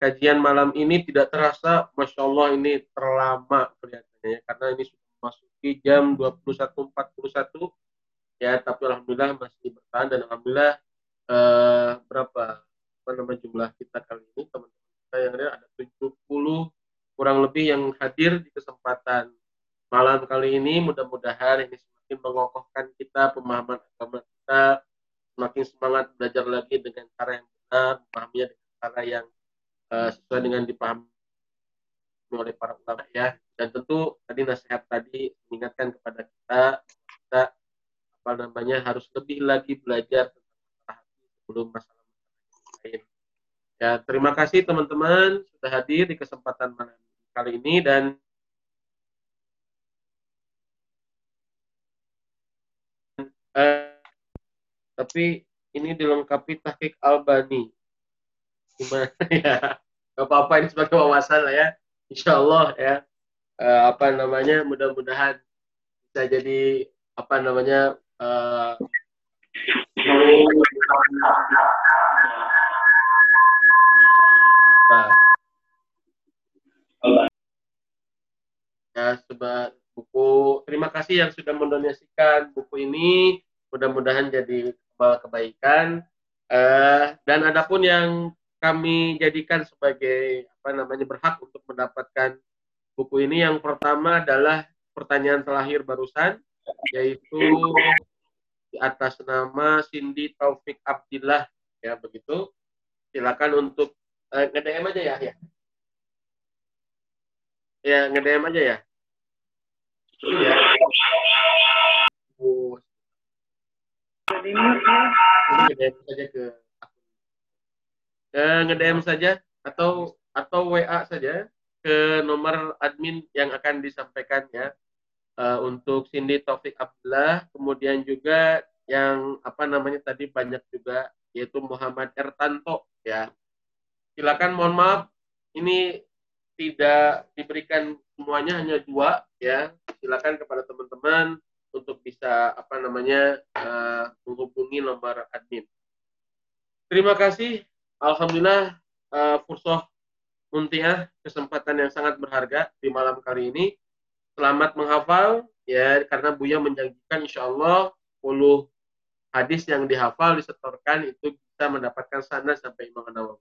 kajian malam ini tidak terasa, Masya Allah ini terlama kelihatannya ya, karena ini sudah memasuki jam 21.41 ya, tapi Alhamdulillah masih bertahan dan Alhamdulillah uh, berapa apa nama jumlah kita kali ini teman-teman kita yang ada ada 70 kurang lebih yang hadir di kesempatan malam kali ini. Mudah-mudahan ini semakin mengokohkan kita pemahaman agama kita semakin semangat belajar lagi dengan cara yang benar memahaminya dengan cara yang uh, sesuai dengan dipahami oleh para ulama ya dan tentu tadi nasihat tadi mengingatkan kepada kita kita apa namanya harus lebih lagi belajar tentang hati sebelum masalah lain ya terima kasih teman-teman sudah hadir di kesempatan malam kali ini dan Eh, tapi ini dilengkapi tahqiq Albani. Gimana ya? Gak apa-apa ini sebagai wawasan lah ya. Insya Allah ya. Eh, apa namanya? Mudah-mudahan bisa jadi apa namanya? Eh, ya sebab buku terima kasih yang sudah mendonasikan buku ini mudah-mudahan jadi kebaikan uh, dan adapun yang kami jadikan sebagai apa namanya berhak untuk mendapatkan buku ini. Yang pertama adalah pertanyaan terakhir barusan yaitu di atas nama Cindy Taufik Abdillah. Ya begitu. Silakan untuk uh, nge-DM aja ya ya. Ya nge-DM aja ya. Iya. ngedm saja ke eh, ngedm saja atau atau WA saja ke nomor admin yang akan disampaikan ya. Uh, untuk Cindy Taufik Abdullah kemudian juga yang apa namanya tadi banyak juga yaitu Muhammad Ertanto ya. Silakan mohon maaf ini tidak diberikan semuanya hanya dua ya. Silakan kepada teman-teman untuk bisa apa namanya uh, menghubungi nomor admin. Terima kasih alhamdulillah uh, fursoh muntiah kesempatan yang sangat berharga di malam kali ini selamat menghafal ya karena Buya menjanjikan insya Allah 10 hadis yang dihafal disetorkan itu bisa mendapatkan sana sampai Imam Nawawi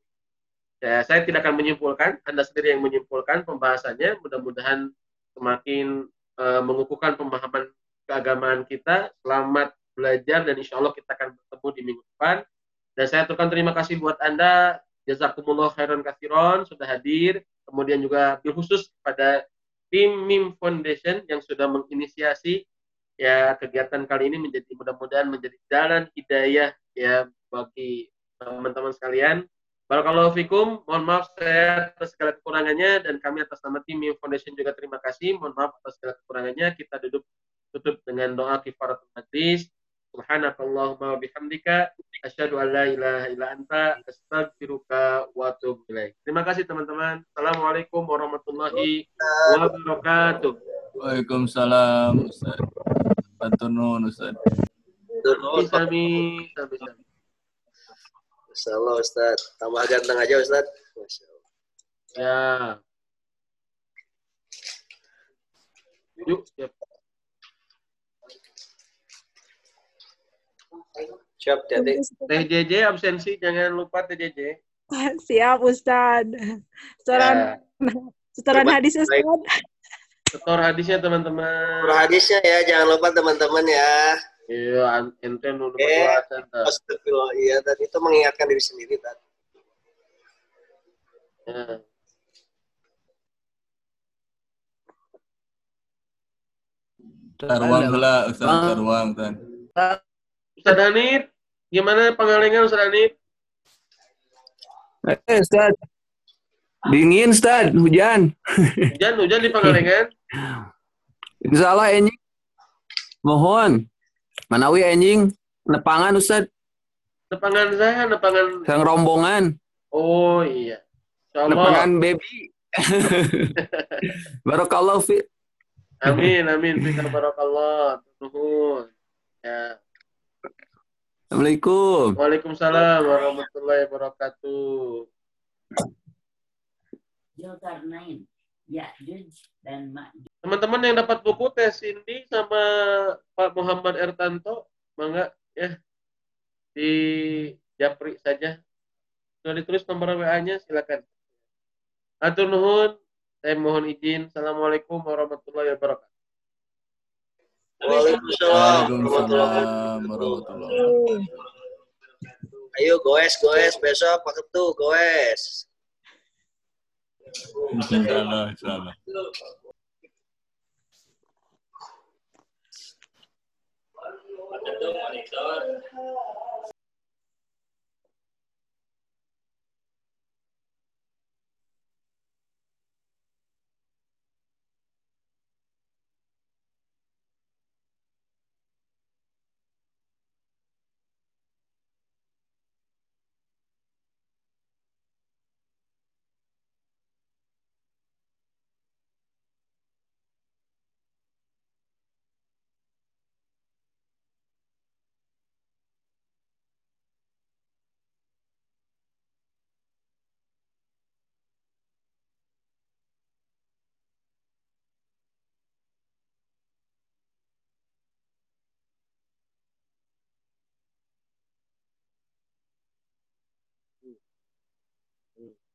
Ya, saya tidak akan menyimpulkan, Anda sendiri yang menyimpulkan pembahasannya. Mudah-mudahan semakin uh, mengukuhkan pemahaman keagamaan kita. Selamat belajar dan insya Allah kita akan bertemu di minggu depan. Dan saya aturkan terima kasih buat Anda. Jazakumullah khairan kathiron sudah hadir. Kemudian juga khusus kepada tim MIM Foundation yang sudah menginisiasi ya kegiatan kali ini menjadi mudah-mudahan menjadi jalan hidayah ya bagi teman-teman sekalian Barakallahu fikum. Mohon maaf saya atas segala kekurangannya dan kami atas nama tim Foundation juga terima kasih. Mohon maaf atas segala kekurangannya. Kita duduk tutup dengan doa kifaratul majlis. Subhanakallahumma bihamdika asyhadu an la ilaha illa anta astaghfiruka wa atubu ilaik. Terima kasih teman-teman. Assalamualaikum warahmatullahi wabarakatuh. Waalaikumsalam Ustaz. Bantu nun Ustaz. Sami, sami, sami. Masya Allah Ustaz. Tambah ganteng aja Ustaz. Masya Allah. Ya. Yuk, siap. Siap, Dede. TJJ absensi, jangan lupa TJJ. Siap, Ustaz. Setoran, Ya. setoran hadis, Ustaz. Setor hadisnya teman-teman. Surah hadisnya ya, jangan lupa teman-teman ya. Iya, ente Eh. berdoa tante. Astagfirullah. Iya, tadi itu mengingatkan diri sendiri tadi. Ya. Taruang heula Ustaz, taruang Ustaz. Ustaz Danit, gimana pengalengan Ustaz Danit? Eh, Ustaz. Dingin, Ustaz. Hujan. Hujan, hujan di pengalengan. Insya Allah, enjing. Mohon. Manawi enjing. Nepangan, Ustaz. Nepangan saya, nepangan. Sang rombongan. Oh iya. Insya. Nepangan baby. Barakallahu fi. Amin, amin. Fika barakallah. Nuhun. Ya. Assalamualaikum. Waalaikumsalam warahmatullahi wabarakatuh. Teman-teman yang dapat buku tes Cindy sama Pak Muhammad Ertanto, mangga ya di japri saja. Sudah ditulis nomor WA-nya, silakan. Atur nuhun, saya mohon izin. Assalamualaikum warahmatullahi wabarakatuh. Waalaikumsalam warahmatullahi wabarakatuh. Ayo goes goes besok pakai tuh goes. Insyaallah insyaallah. Pakai. Mm-hmm.